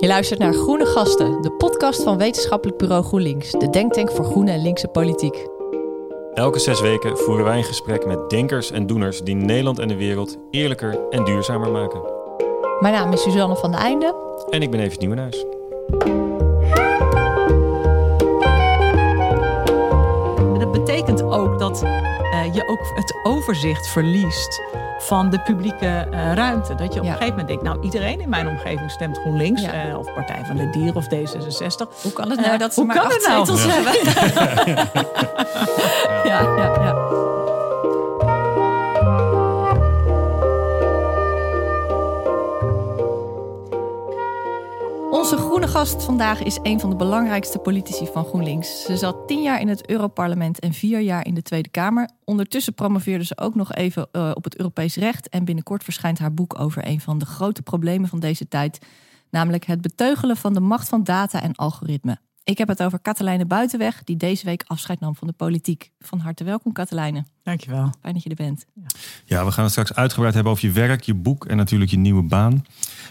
Je luistert naar Groene Gasten, de podcast van Wetenschappelijk Bureau GroenLinks, de denktank voor groene en linkse politiek. Elke zes weken voeren wij een gesprek met denkers en doeners die Nederland en de wereld eerlijker en duurzamer maken. Mijn naam is Suzanne van de Einde. En ik ben Evert Nieuwenhuis. Dat betekent ook dat uh, je ook het overzicht verliest van de publieke uh, ruimte. Dat je op een gegeven moment denkt, nou iedereen in mijn omgeving stemt GroenLinks ja. uh, of Partij van de Dieren of D66. Hoe kan het nou dat ze maar acht nou? zetels ja. hebben? ja, ja, Onze groene gast vandaag is een van de belangrijkste politici van GroenLinks. Ze zat tien jaar in het Europarlement en vier jaar in de Tweede Kamer. Ondertussen promoveerde ze ook nog even uh, op het Europees recht. En binnenkort verschijnt haar boek over een van de grote problemen van deze tijd. Namelijk het beteugelen van de macht van data en algoritme. Ik heb het over Katelijne Buitenweg, die deze week afscheid nam van de politiek. Van harte welkom, Katelijne. Dankjewel. Fijn dat je er bent. Ja. ja, we gaan het straks uitgebreid hebben over je werk, je boek en natuurlijk je nieuwe baan.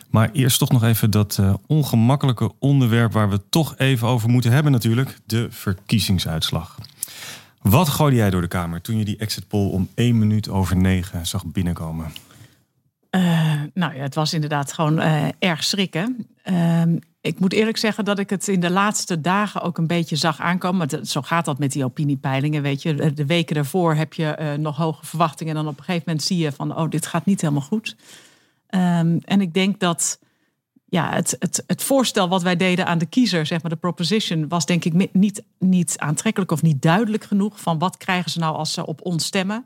Maar eerst toch nog even dat uh, ongemakkelijke onderwerp waar we het toch even over moeten hebben natuurlijk. De verkiezingsuitslag. Wat gooide jij door de Kamer toen je die exit poll om één minuut over negen zag binnenkomen? Uh, nou ja, het was inderdaad gewoon uh, erg schrikken. Uh, ik moet eerlijk zeggen dat ik het in de laatste dagen ook een beetje zag aankomen. Maar zo gaat dat met die opiniepeilingen, weet je. De weken daarvoor heb je nog hoge verwachtingen. En dan op een gegeven moment zie je van, oh, dit gaat niet helemaal goed. Um, en ik denk dat ja, het, het, het voorstel wat wij deden aan de kiezer, zeg maar de proposition, was denk ik niet, niet aantrekkelijk of niet duidelijk genoeg van wat krijgen ze nou als ze op ons stemmen.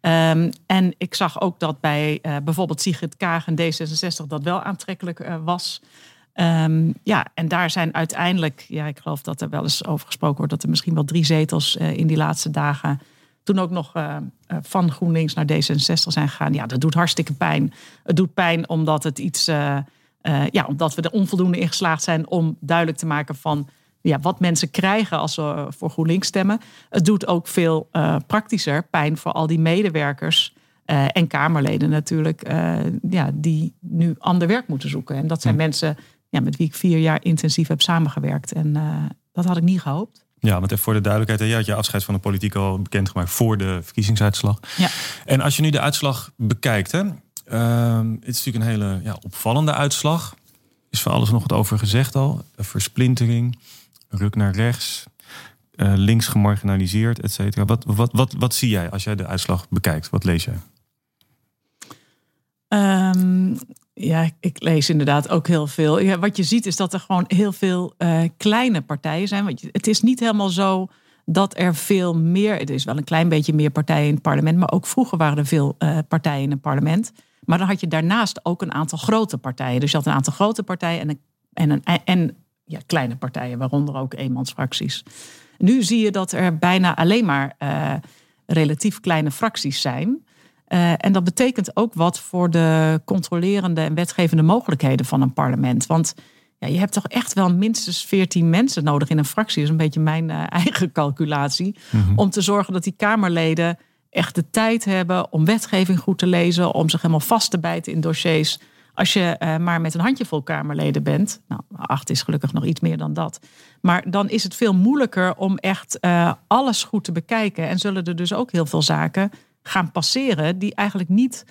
Um, en ik zag ook dat bij uh, bijvoorbeeld Sigrid Kaag en D66 dat wel aantrekkelijk uh, was. Um, ja, en daar zijn uiteindelijk, ja, ik geloof dat er wel eens over gesproken wordt dat er misschien wel drie zetels uh, in die laatste dagen toen ook nog uh, van GroenLinks naar D66 zijn gegaan. Ja, dat doet hartstikke pijn. Het doet pijn omdat het iets, uh, ja, omdat we er onvoldoende in geslaagd zijn om duidelijk te maken van ja, wat mensen krijgen als ze voor GroenLinks stemmen. Het doet ook veel praktischer pijn voor al die medewerkers. en Kamerleden natuurlijk, ja, die nu ander werk moeten zoeken. En dat zijn hm. mensen ja, met wie ik vier jaar intensief heb samengewerkt. En dat had ik niet gehoopt. Ja, want even voor de duidelijkheid, je had je afscheid van de politiek al bekendgemaakt voor de verkiezingsuitslag. Ja. En als je nu de uitslag bekijkt, hè, uh, het is natuurlijk een hele ja, opvallende uitslag. Is voor alles nog wat over gezegd al. Versplintering, ruk naar rechts, uh, links gemarginaliseerd, et cetera. Wat, wat, wat, wat zie jij als jij de uitslag bekijkt? Wat lees jij? Um, ja, ik lees inderdaad ook heel veel. Ja, wat je ziet is dat er gewoon heel veel uh, kleine partijen zijn. Want het is niet helemaal zo dat er veel meer. Het is wel een klein beetje meer partijen in het parlement. Maar ook vroeger waren er veel uh, partijen in het parlement. Maar dan had je daarnaast ook een aantal grote partijen. Dus je had een aantal grote partijen en, en, en ja, kleine partijen, waaronder ook eenmansfracties. Nu zie je dat er bijna alleen maar uh, relatief kleine fracties zijn. Uh, en dat betekent ook wat voor de controlerende en wetgevende mogelijkheden van een parlement. Want ja, je hebt toch echt wel minstens 14 mensen nodig in een fractie. Dat is een beetje mijn uh, eigen calculatie. Mm-hmm. Om te zorgen dat die Kamerleden echt de tijd hebben om wetgeving goed te lezen. Om zich helemaal vast te bijten in dossiers. Als je uh, maar met een handjevol Kamerleden bent. Nou, acht is gelukkig nog iets meer dan dat. Maar dan is het veel moeilijker om echt alles goed te bekijken. En zullen er dus ook heel veel zaken gaan passeren die eigenlijk niet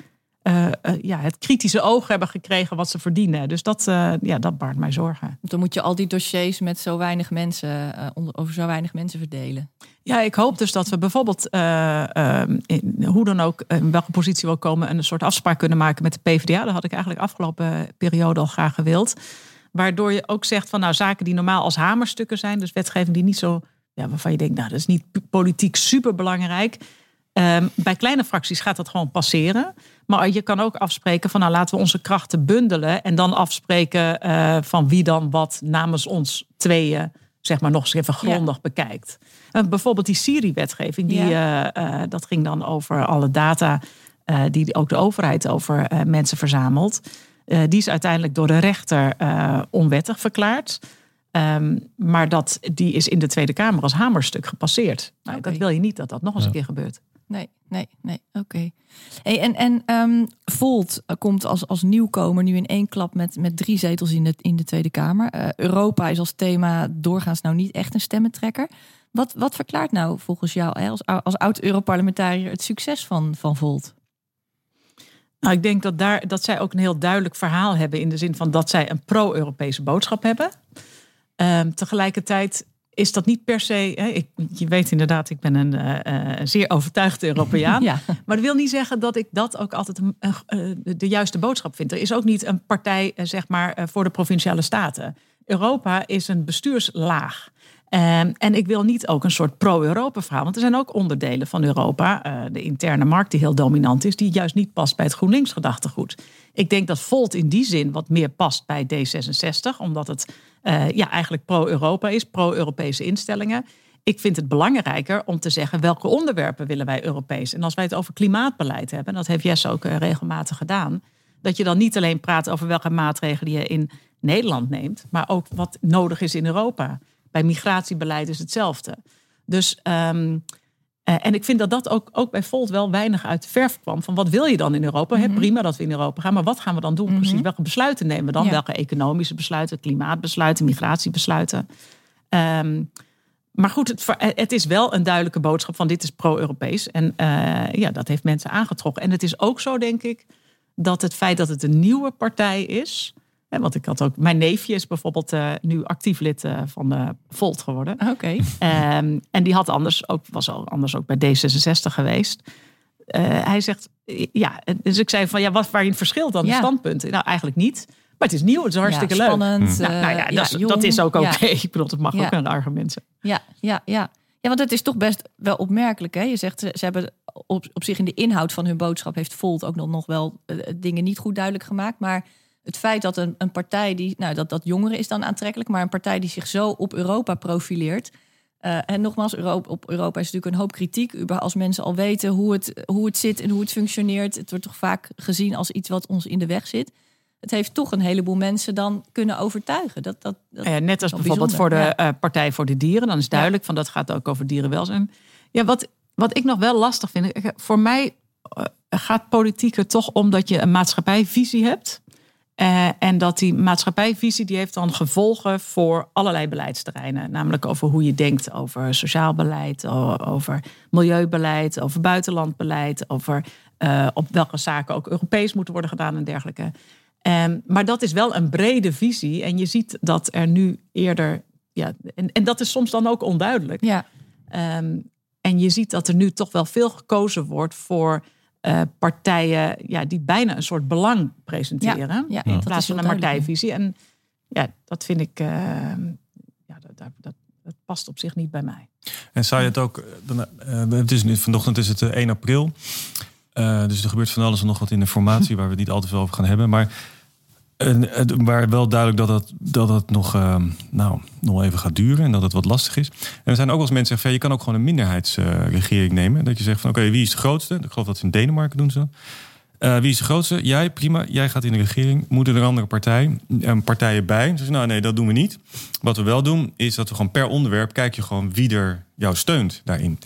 uh, uh, ja, het kritische oog hebben gekregen wat ze verdienen. Dus dat, uh, ja, dat baart mij zorgen. Dan moet je al die dossiers met zo weinig mensen, onder, over zo weinig mensen verdelen. Ja, ik hoop dus dat we bijvoorbeeld, in, hoe dan ook, in welke positie we ook komen, een soort afspraak kunnen maken met de PvdA. Dat had ik eigenlijk afgelopen periode al graag gewild. Waardoor je ook zegt van nou zaken die normaal als hamerstukken zijn, dus wetgeving die niet zo, ja, waarvan je denkt, nou dat is niet politiek super belangrijk Um, bij kleine fracties gaat dat gewoon passeren. Maar je kan ook afspreken van nou laten we onze krachten bundelen. En dan afspreken uh, van wie dan wat namens ons tweeën zeg maar nog eens even grondig ja. bekijkt. Uh, bijvoorbeeld die Siri-wetgeving, die, ja. uh, dat ging dan over alle data die ook de overheid over mensen verzamelt. die is uiteindelijk door de rechter onwettig verklaard. Um, maar dat, die is in de Tweede Kamer als hamerstuk gepasseerd. Nou, okay. Dat wil je niet dat dat nog eens ja. een keer gebeurt. Nee, nee, nee. Oké. Hey, en en um, Volt komt als, als nieuwkomer nu in één klap met, met drie zetels in de, in de Tweede Kamer. Uh, Europa is als thema doorgaans nou niet echt een stemmentrekker. Wat, wat verklaart nou volgens jou hè, als, als oud-Europarlementariër het succes van, van Volt? Nou, ik denk dat, daar, dat zij ook een heel duidelijk verhaal hebben in de zin van dat zij een pro-Europese boodschap hebben. Um, tegelijkertijd is dat niet per se. Hè, ik, je weet inderdaad, ik ben een uh, zeer overtuigde Europeaan. ja. Maar dat wil niet zeggen dat ik dat ook altijd een, uh, de juiste boodschap vind. Er is ook niet een partij, zeg maar, voor de provinciale staten. Europa is een bestuurslaag. Um, en ik wil niet ook een soort pro-Europa verhaal. Want er zijn ook onderdelen van Europa, uh, de interne markt die heel dominant is, die juist niet past bij het GroenLinks gedachtegoed. Ik denk dat Volt in die zin wat meer past bij D66, omdat het uh, ja, eigenlijk pro-Europa is, pro-Europese instellingen. Ik vind het belangrijker om te zeggen welke onderwerpen willen wij Europees. En als wij het over klimaatbeleid hebben, en dat heeft Jess ook uh, regelmatig gedaan, dat je dan niet alleen praat over welke maatregelen je in Nederland neemt, maar ook wat nodig is in Europa. Bij migratiebeleid is hetzelfde. Dus, um, en ik vind dat dat ook, ook bij Volt wel weinig uit de verf kwam. Van wat wil je dan in Europa? Mm prima dat we in Europa gaan, maar wat gaan we dan doen? Mhm. Precies, welke besluiten nemen we dan? Welke economische besluiten, klimaatbesluiten, migratiebesluiten? Um, maar goed, het, het, is wel een duidelijke boodschap van dit is pro-Europees. En uh, ja, dat heeft mensen aangetrokken. En het is ook zo, denk ik, dat het feit dat het een nieuwe partij is want ik had ook, mijn neefje is bijvoorbeeld uh, nu actief lid uh, van de Volt geworden. Oké. Okay. Um, en die had anders ook, was al anders ook bij D66 geweest. Uh, hij zegt, ja, dus ik zei van ja, wat waarin verschilt dan ja. de standpunten? Nou, eigenlijk niet. Maar het is nieuw, het is hartstikke ja, spannend, leuk. Nou, nou ja, dat, is, dat is ook oké. Okay. Ik bedoel, het mag ook een argument zijn. Ja, ja, ja. Ja, want het is toch best wel opmerkelijk. Hè? Je zegt, ze, ze hebben op, op zich in de inhoud van hun boodschap... heeft Volt ook nog, nog wel dingen niet goed duidelijk gemaakt. Maar het feit dat een, een partij die, nou dat, dat jongeren is dan aantrekkelijk, maar een partij die zich zo op Europa profileert. Uh, en nogmaals, Europa, op Europa is natuurlijk een hoop kritiek. Als mensen al weten hoe het, hoe het zit en hoe het functioneert. Het wordt toch vaak gezien als iets wat ons in de weg zit. Het heeft toch een heleboel mensen dan kunnen overtuigen. Dat, dat, dat ja, net als bijvoorbeeld voor de ja. uh, Partij voor de Dieren. Dan is duidelijk van dat gaat ook over dierenwelzijn. Ja, wat, wat ik nog wel lastig vind. Voor mij uh, gaat politiek er toch om dat je een maatschappijvisie hebt. Uh, en dat die maatschappijvisie die heeft dan gevolgen voor allerlei beleidsterreinen. Namelijk over hoe je denkt over sociaal beleid, over milieubeleid, over buitenlandbeleid, over uh, op welke zaken ook Europees moeten worden gedaan en dergelijke. Um, maar dat is wel een brede visie. En je ziet dat er nu eerder. Ja, en, en dat is soms dan ook onduidelijk. Ja. Um, en je ziet dat er nu toch wel veel gekozen wordt voor uh, partijen ja, die bijna een soort belang presenteren. Ja, ja, in plaats van een partijvisie. En ja, dat vind ik. Uh, ja, dat, dat, dat, past op zich niet bij mij. En zou je het ook. Dan, uh, het is nu, vanochtend is het 1 april. dus er gebeurt van alles en nog wat in de formatie waar we het niet al te veel over gaan hebben. Maar maar wel duidelijk dat dat, dat nog, uh, nou, nog even gaat duren en dat het wat lastig is. En er zijn ook wel eens mensen zeggen: je kan ook gewoon een minderheidsregering nemen. Dat je zegt van oké, wie is de grootste? Ik geloof dat ze in Denemarken doen ze uh, wie is de grootste? Jij, prima. Jij gaat in de regering. Moeten er andere partij, uh, partijen bij? Dus nou nee, dat doen we niet. Wat we wel doen, is dat we gewoon per onderwerp kijk je gewoon wie er jou steunt daarin.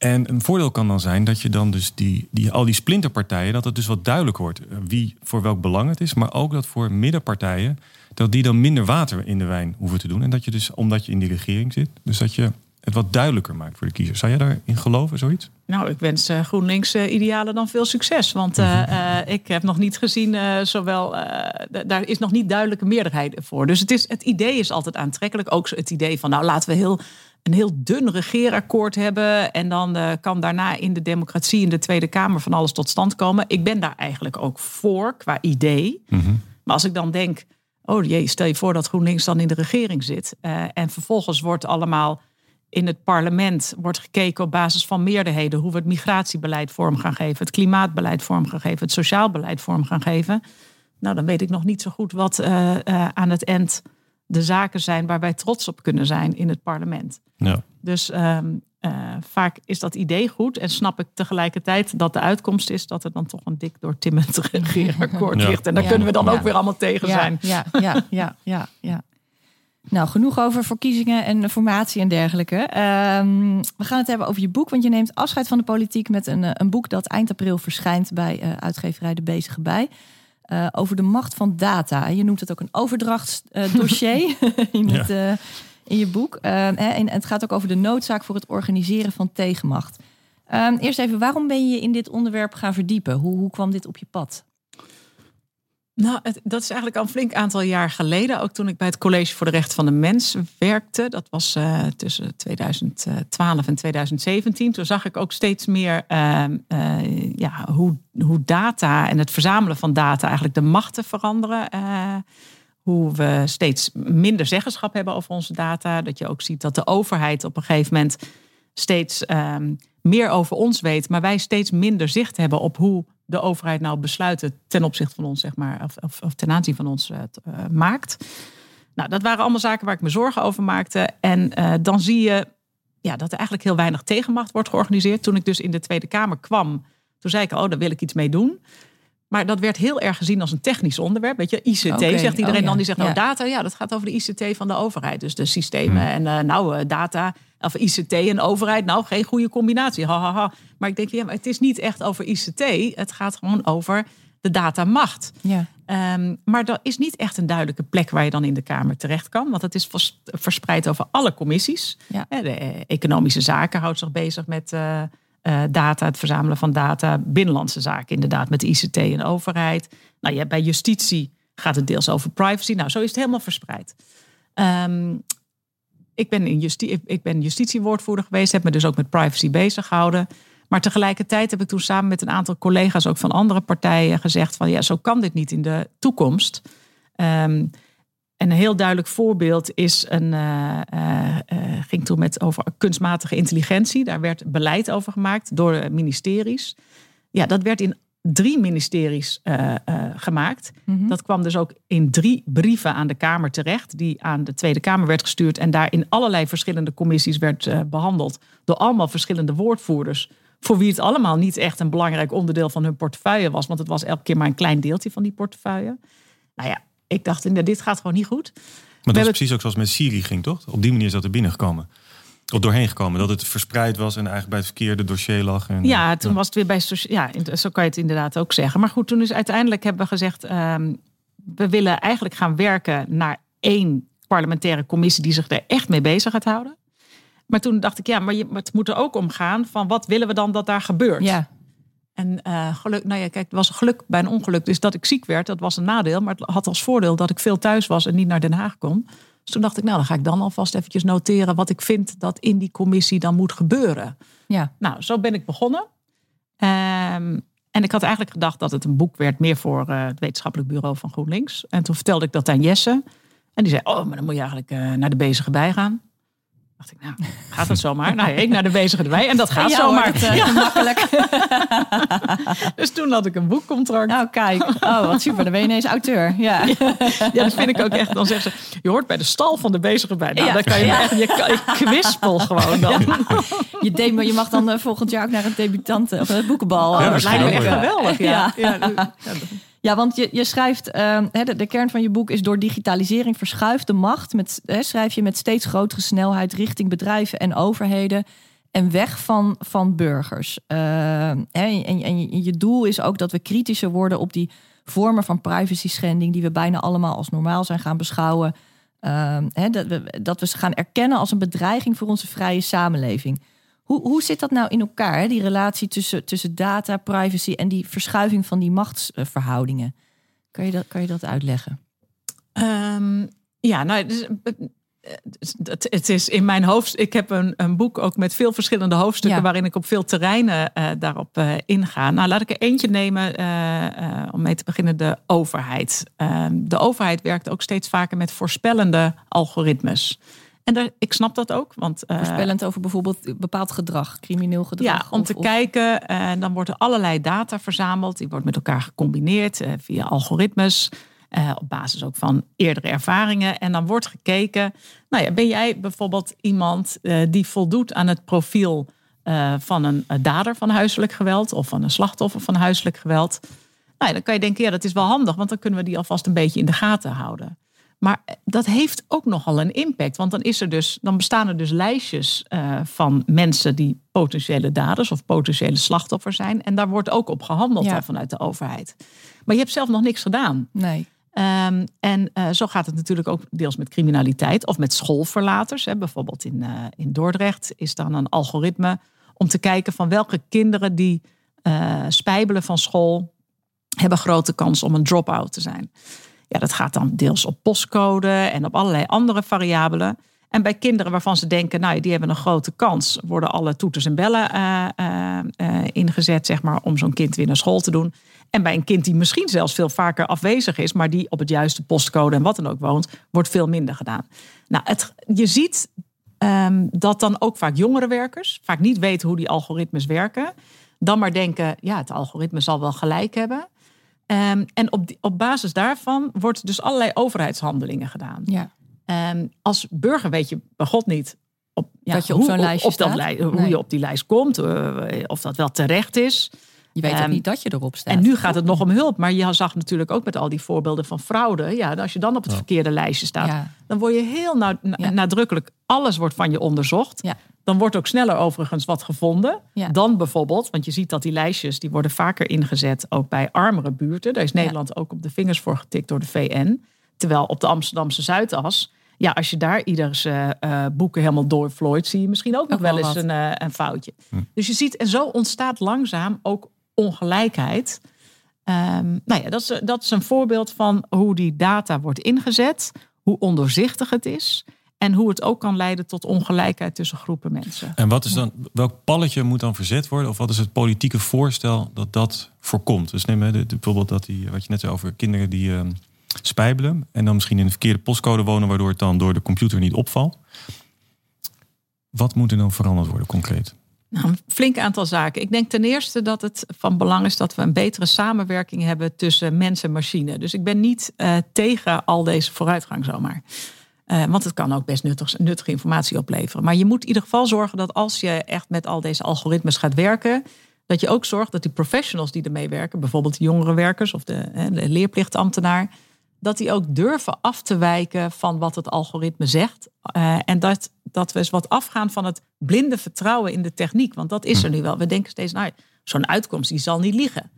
En een voordeel kan dan zijn dat je dan dus die, die, al die splinterpartijen, dat het dus wat duidelijker wordt eh, wie voor welk belang het is. Maar ook dat voor middenpartijen, dat die dan minder water in de wijn hoeven te doen. En dat je dus, omdat je in die regering zit, dus dat je het wat duidelijker maakt voor de kiezer. Zou jij daarin geloven, zoiets? Nou, ik wens uh, GroenLinks uh, idealen dan veel succes. Want uh, ik heb nog niet gezien, zowel, daar is nog niet duidelijke meerderheid voor. Dus het, is, het idee is altijd aantrekkelijk. Ook het idee van, nou laten we heel een heel dun regeerakkoord hebben. En dan uh, kan daarna in de democratie in de Tweede Kamer van alles tot stand komen. Ik ben daar eigenlijk ook voor qua idee. Mm -hmm. Maar als ik dan denk, oh jee, stel je voor dat GroenLinks dan in de regering zit. Uh, en vervolgens wordt allemaal in het parlement wordt gekeken op basis van meerderheden hoe we het migratiebeleid vorm gaan geven, het klimaatbeleid vorm gaan geven, het sociaal beleid vorm gaan geven. Nou, dan weet ik nog niet zo goed wat uh, aan het eind de zaken zijn waar wij trots op kunnen zijn in het parlement. Ja. Dus um, uh, vaak is dat idee goed en snap ik tegelijkertijd dat de uitkomst is dat er dan toch een dik door timmend regeerakkoord ja. ligt. En daar ja. kunnen we dan ook weer allemaal tegen zijn. Ja, ja, ja, ja, ja. Nou, genoeg over verkiezingen en formatie en dergelijke. Ehm, we gaan het hebben over je boek, want je neemt afscheid van de politiek met een, eh, een boek dat eind april verschijnt bij uh, uitgeverij De Bezige Bij. Uh, over de macht van data. Je noemt het ook een overdrachtsdossier in, ja. in je boek. En het gaat ook over de noodzaak voor het organiseren van tegenmacht. Ehm, eerst even, waarom ben je in dit onderwerp gaan verdiepen? Hoe, hoe kwam dit op je pad? Nou, dat is eigenlijk al een flink aantal jaar geleden. Ook toen ik bij het College voor de Rechten van de Mens werkte. Dat was uh, tussen 2012 en 2017. Toen zag ik ook steeds meer uh, uh, ja, hoe, hoe data en het verzamelen van data eigenlijk de machten veranderen. Eh, hoe we steeds minder zeggenschap hebben over onze data. Dat je ook ziet dat de overheid op een gegeven moment steeds ehm, meer over ons weet. Maar wij steeds minder zicht hebben op hoe de overheid nou besluiten ten opzichte van ons, zeg maar, of, of, of ten aanzien van ons uh, maakt. Nou, dat waren allemaal zaken waar ik me zorgen over maakte. En uh, dan zie je ja, dat er eigenlijk heel weinig tegenmacht wordt georganiseerd. Toen ik dus in de Tweede Kamer kwam, toen zei ik, oh, daar wil ik iets mee doen. Maar dat werd heel erg gezien als een technisch onderwerp. Weet je, ICT okay. zegt iedereen oh, ja. dan. Die zegt, nou, data, ja, dat gaat over de ICT van de overheid. Dus de systemen hmm. en uh, nou, data of ICT en overheid, nou, geen goede combinatie. Ha, ha, ha. Maar ik denk, ja, maar het is niet echt over ICT. Het gaat gewoon over de datamacht. Ja. Um, maar er is niet echt een duidelijke plek waar je dan in de Kamer terecht kan. Want het is verspreid over alle commissies. Ja. De economische zaken houdt zich bezig met uh, uh, data, het verzamelen van data. Binnenlandse zaken inderdaad, met de ICT en overheid. Nou, ja, bij justitie gaat het deels over privacy. Nou, zo is het helemaal verspreid. Um, ik ben, in justitie, ik ben justitiewoordvoerder geweest, heb me dus ook met privacy bezig gehouden. Maar tegelijkertijd heb ik toen samen met een aantal collega's ook van andere partijen gezegd van ja, zo kan dit niet in de toekomst. Um, en een heel duidelijk voorbeeld is een, uh, uh, ging toen met over kunstmatige intelligentie. Daar werd beleid over gemaakt door ministeries. Ja, dat werd in drie ministeries uh, gemaakt. Mm -hmm. Dat kwam dus ook in drie brieven aan de Kamer terecht, die aan de Tweede Kamer werd gestuurd en daar in allerlei verschillende commissies werd behandeld door allemaal verschillende woordvoerders. Voor wie het allemaal niet echt een belangrijk onderdeel van hun portefeuille was, want het was elke keer maar een klein deeltje van die portefeuille. Nou ja, ik dacht, dit gaat gewoon niet goed. Maar dat is precies ook zoals met Siri ging, toch? Op die manier is dat er binnengekomen of doorheen gekomen. Dat het verspreid was en eigenlijk bij het verkeerde dossier lag. En, ja, toen ja. was het weer bij... Ja, zo kan je het inderdaad ook zeggen. Maar goed, toen is uiteindelijk hebben we gezegd... Um, we willen eigenlijk gaan werken naar één parlementaire commissie... die zich er echt mee bezig gaat houden. Maar toen dacht ik, ja, maar je, het moet er ook om gaan... van wat willen we dan dat daar gebeurt? Ja. En uh, geluk, nou ja, kijk, het was een geluk bij een ongeluk. Dus dat ik ziek werd, dat was een nadeel. Maar het had als voordeel dat ik veel thuis was en niet naar Den Haag kon. Dus toen dacht ik, nou, dan ga ik dan alvast eventjes noteren wat ik vind dat in die commissie dan moet gebeuren. Ja. Nou, zo ben ik begonnen. Um, en ik had eigenlijk gedacht dat het een boek werd meer voor uh, het wetenschappelijk bureau van GroenLinks. En toen vertelde ik dat aan Jesse. En die zei, oh, maar dan moet je eigenlijk uh, naar de bezige bij gaan dacht ik, nou, gaat dat zomaar? nou, ik naar de bezige erbij en dat gaat ja, zomaar. Het, uh, ja. makkelijk. dus toen had ik een boekcontract. Nou, kijk. Oh, wat super. Dan ben je ineens auteur. Ja, ja dat vind ik ook echt. Dan zeggen ze, je hoort bij de stal van de bezige bij. Nou, ja. dan kan je echt, je, je kwispel gewoon dan. Je, de, je mag dan uh, volgend jaar ook naar het debutanten of het boekenbal. Ja, dat lijkt me echt geweldig. Ja. Ja. Want je, je schrijft, uh, de, de, kern van je boek is door digitalisering verschuift de macht. Met, he, schrijf je met steeds grotere snelheid richting bedrijven en overheden. En weg van, van burgers. Uh, en, en je doel is ook dat we kritischer worden op die vormen van privacy schending. die we bijna allemaal als normaal zijn gaan beschouwen. Uh, dat, we, dat we ze gaan erkennen als een bedreiging voor onze vrije samenleving. Hoe, hoe zit dat nou in elkaar, die relatie tussen, tussen data, privacy en die verschuiving van die machtsverhoudingen? Kan je dat, kan je dat uitleggen? Um, ja, nou, dus, het, het, is in mijn hoofd. Ik heb een, een boek ook met veel verschillende hoofdstukken. Ja. waarin ik op veel terreinen uh, daarop uh, inga. Nou, laat ik er eentje nemen uh, om mee te beginnen: de overheid. Ehm, de overheid werkt ook steeds vaker met voorspellende algoritmes. En daar, ik snap dat ook. Want, uh, Voorspellend over bijvoorbeeld bepaald gedrag, crimineel gedrag. Ja, om of, te of... kijken. En uh, dan wordt er allerlei data verzameld. Die wordt met elkaar gecombineerd uh, via algoritmes. Op basis ook van eerdere ervaringen. En dan wordt gekeken. Nou ja, ben jij bijvoorbeeld iemand die voldoet aan het profiel van een dader van huiselijk geweld. Of van een slachtoffer van huiselijk geweld. Nou ja, dan kan je denken, ja, dat is wel handig. Want dan kunnen we die alvast een beetje in de gaten houden. Maar dat heeft ook nogal een impact. Want dan, is er dus, dan bestaan er dus lijstjes uh, van mensen die potentiële daders of potentiële slachtoffers zijn. En daar wordt ook op gehandeld ja. vanuit de overheid. Maar je hebt zelf nog niks gedaan. Nee. Um, en uh, zo gaat het natuurlijk ook deels met criminaliteit of met schoolverlaters. Hè. Bijvoorbeeld in, uh, in Dordrecht is dan een algoritme om te kijken van welke kinderen die spijbelen van school hebben grote kans om een drop-out te zijn. Ja, dat gaat dan deels op postcode en op allerlei andere variabelen. En bij kinderen waarvan ze denken, nou, die hebben een grote kans, worden alle toeters en bellen uh, uh, ingezet, zeg maar, om zo'n kind weer naar school te doen. En bij een kind die misschien zelfs veel vaker afwezig is, maar die op het juiste postcode en wat dan ook woont, wordt veel minder gedaan. Nou, het, je ziet um, dat dan ook vaak jongere werkers vaak niet weten hoe die algoritmes werken. Dan maar denken, ja, het algoritme zal wel gelijk hebben. Um, en op, die, op basis daarvan wordt dus allerlei overheidshandelingen gedaan. Ja. Um, als burger weet je bij God niet op, ja, dat je op zo'n lijstje op, hoe je op die lijst komt, uh, of dat wel terecht is. Je weet ook niet dat je erop staat. En nu gaat het nog om hulp. Maar je zag natuurlijk ook met al die voorbeelden van fraude. Ja, als je dan op het verkeerde lijstje staat, ja. dan word je heel na, na, nadrukkelijk. Alles wordt van je onderzocht. Dan wordt ook sneller overigens wat gevonden. Dan bijvoorbeeld, want je ziet dat die lijstjes die worden vaker ingezet ook bij armere buurten. Daar is Nederland ook op de vingers voor getikt door de VN. Terwijl op de Amsterdamse Zuidas. Ja, als je daar ieders uh, uh, boeken helemaal doorvlooit, zie je misschien ook nog wel eens een, uh, een, foutje. Hm. Dus je ziet, en zo ontstaat langzaam ook ongelijkheid. Um, nou ja, dat is, dat is een voorbeeld van hoe die data wordt ingezet, hoe ondoorzichtig het is en hoe het ook kan leiden tot ongelijkheid tussen groepen mensen. En wat is dan, welk palletje moet dan verzet worden? Of wat is het politieke voorstel dat dat voorkomt? Dus neem hè, bijvoorbeeld dat die, wat je net zei over kinderen die uh, spijbelen en dan misschien in de verkeerde postcode wonen, waardoor het dan door de computer niet opvalt. Wat moet er dan veranderd worden concreet? Nou, een flink aantal zaken. Ik denk ten eerste dat het van belang is dat we een betere samenwerking hebben tussen mens en machine. Dus ik ben niet uh, tegen al deze vooruitgang zomaar. Uh, want het kan ook best nuttig, nuttige informatie opleveren. Maar je moet in ieder geval zorgen dat als je echt met al deze algoritmes gaat werken, dat je ook zorgt dat die professionals die ermee werken, bijvoorbeeld de jongerenwerkers of de, de leerplichtambtenaar, dat die ook durven af te wijken van wat het algoritme zegt. En dat, dat we eens wat afgaan van het blinde vertrouwen in de techniek. Want dat is er nu wel. We denken steeds, nou, zo'n uitkomst die zal niet liegen.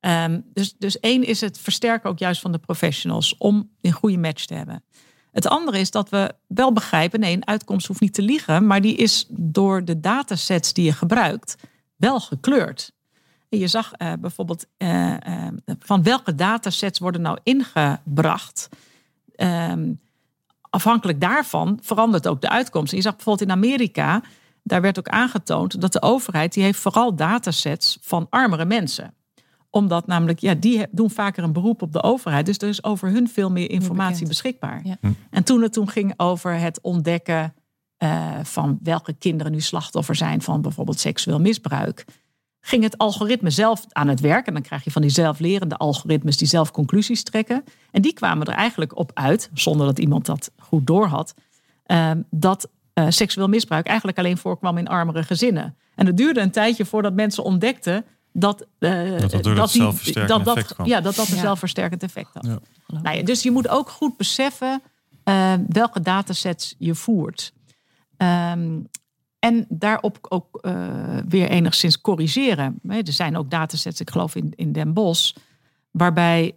Um, dus, dus één is het versterken ook juist van de professionals om een goede match te hebben. Het andere is dat we wel begrijpen, nee, een uitkomst hoeft niet te liegen, maar die is door de datasets die je gebruikt wel gekleurd. En je zag uh, bijvoorbeeld uh, uh, van welke datasets worden nou ingebracht. Um, afhankelijk daarvan verandert ook de uitkomst. En je zag bijvoorbeeld in Amerika, daar werd ook aangetoond dat de overheid die heeft vooral datasets van armere mensen omdat namelijk, ja, die doen vaker een beroep op de overheid. Dus er is over hun veel meer informatie beschikbaar. Ja. En toen het toen ging over het ontdekken uh, van welke kinderen nu slachtoffer zijn van bijvoorbeeld seksueel misbruik, ging het algoritme zelf aan het werk. En dan krijg je van die zelflerende algoritmes die zelf conclusies trekken. En die kwamen er eigenlijk op uit, zonder dat iemand dat goed doorhad, uh, dat uh, seksueel misbruik eigenlijk alleen voorkwam in armere gezinnen. En het duurde een tijdje voordat mensen ontdekten dat, uh, dat, dat, dat, die, dat, dat, ja, dat dat een ja. zelfversterkend effect had. Ja. Nou ja, dus je moet ook goed beseffen uh, welke datasets je voert. Um, en daarop ook uh, weer enigszins corrigeren. Er zijn ook datasets, ik geloof in, in Den Bosch, waarbij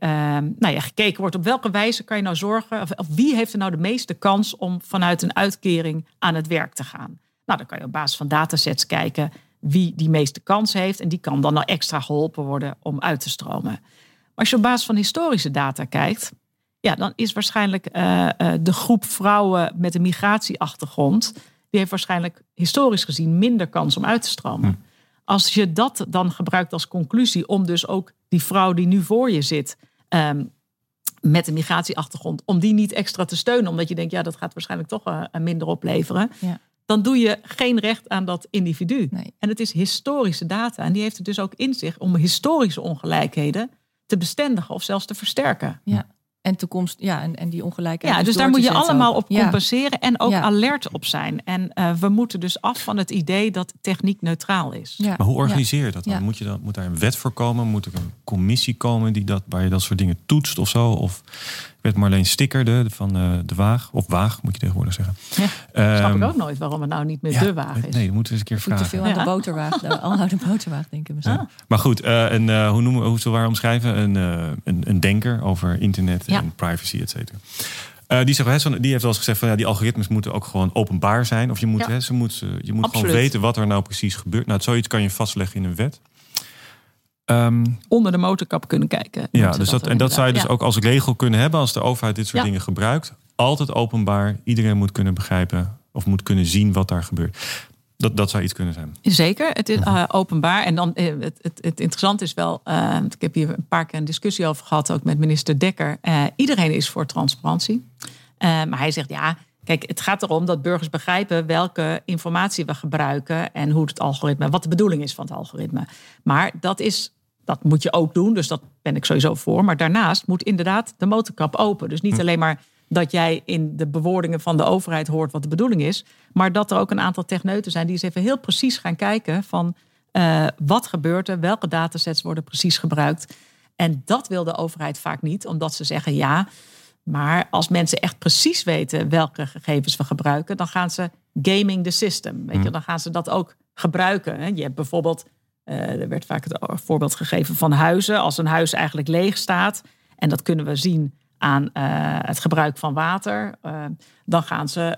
nou ja, gekeken wordt op welke wijze kan je nou zorgen, of, wie heeft er nou de meeste kans om vanuit een uitkering aan het werk te gaan. Nou, dan kan je op basis van datasets kijken wie die meeste kans heeft. En die kan dan nou extra geholpen worden om uit te stromen. Maar als je op basis van historische data kijkt, ja, dan is waarschijnlijk uh, de groep vrouwen met een migratieachtergrond, die heeft waarschijnlijk historisch gezien minder kans om uit te stromen. Hm. Als je dat dan gebruikt als conclusie om dus ook die vrouw die nu voor je zit, um, met een migratieachtergrond, om die niet extra te steunen, omdat je denkt, ja, dat gaat waarschijnlijk toch uh, minder opleveren. Ja dan doe je geen recht aan dat individu. Nee. En het is historische data. En die heeft het dus ook in zich om historische ongelijkheden te bestendigen of zelfs te versterken. Ja. En toekomst, ja, en, en die ongelijkheid. Ja, dus daar moet je allemaal op compenseren ja. en ook ja. alert op zijn. En uh, we moeten dus af van het idee dat techniek neutraal is. Ja. Maar hoe organiseer je dat dan? Moet, je dan? moet daar een wet voor komen? Moet er een commissie komen die dat, waar je dat soort dingen toetst of zo? Of werd Marleen Sticker van uh, de Waag. Of Waag, moet je tegenwoordig zeggen. Ja, snap ik ehm, ook nooit waarom het nou niet meer de Waag is. Nee, dat moeten we eens een keer vragen. Te veel aan de boterwaag, de alhoude boterwaag, denk ik misschien. Maar goed, uh, een, uh, hoe, noemen, hoe zullen we haar omschrijven? Een, een, een denker over internet en privacy, et cetera. Uh, die, zegt, die heeft wel eens gezegd van ja, die algoritmes moeten ook gewoon openbaar zijn. Of je moet, hè, ze moet, je moet gewoon weten wat er nou precies gebeurt. Nou, zoiets kan je vastleggen in een wet. Um, Onder de motorkap kunnen kijken. Ja, dus dat, en dat zou je dus ook als regel kunnen hebben als de overheid dit soort dingen gebruikt. Altijd openbaar. Iedereen moet kunnen begrijpen of moet kunnen zien wat daar gebeurt. Dat, dat zou iets kunnen zijn. Zeker, het is uh, openbaar. En dan uh, het, het, het interessante is wel, uh, ik heb hier een paar keer een discussie over gehad, ook met minister Dekker. iedereen is voor transparantie. maar hij zegt ja, kijk, het gaat erom dat burgers begrijpen welke informatie we gebruiken en hoe het algoritme, wat de bedoeling is van het algoritme. Maar dat is dat moet je ook doen, dus dat ben ik sowieso voor. Maar daarnaast moet inderdaad de motorkap open. Dus niet hm. alleen maar dat jij in de bewoordingen van de overheid hoort wat de bedoeling is, maar dat er ook een aantal techneuten zijn die eens even heel precies gaan kijken van uh, wat gebeurt er, welke datasets worden precies gebruikt. En dat wil de overheid vaak niet, omdat ze zeggen ja, maar als mensen echt precies weten welke gegevens we gebruiken, dan gaan ze gaming the system. Weet je, hm. dan gaan ze dat ook gebruiken. Je hebt bijvoorbeeld uh, er werd vaak het voorbeeld gegeven van huizen. Als een huis eigenlijk leeg staat, en dat kunnen we zien aan uh, het gebruik van water, uh, dan gaan ze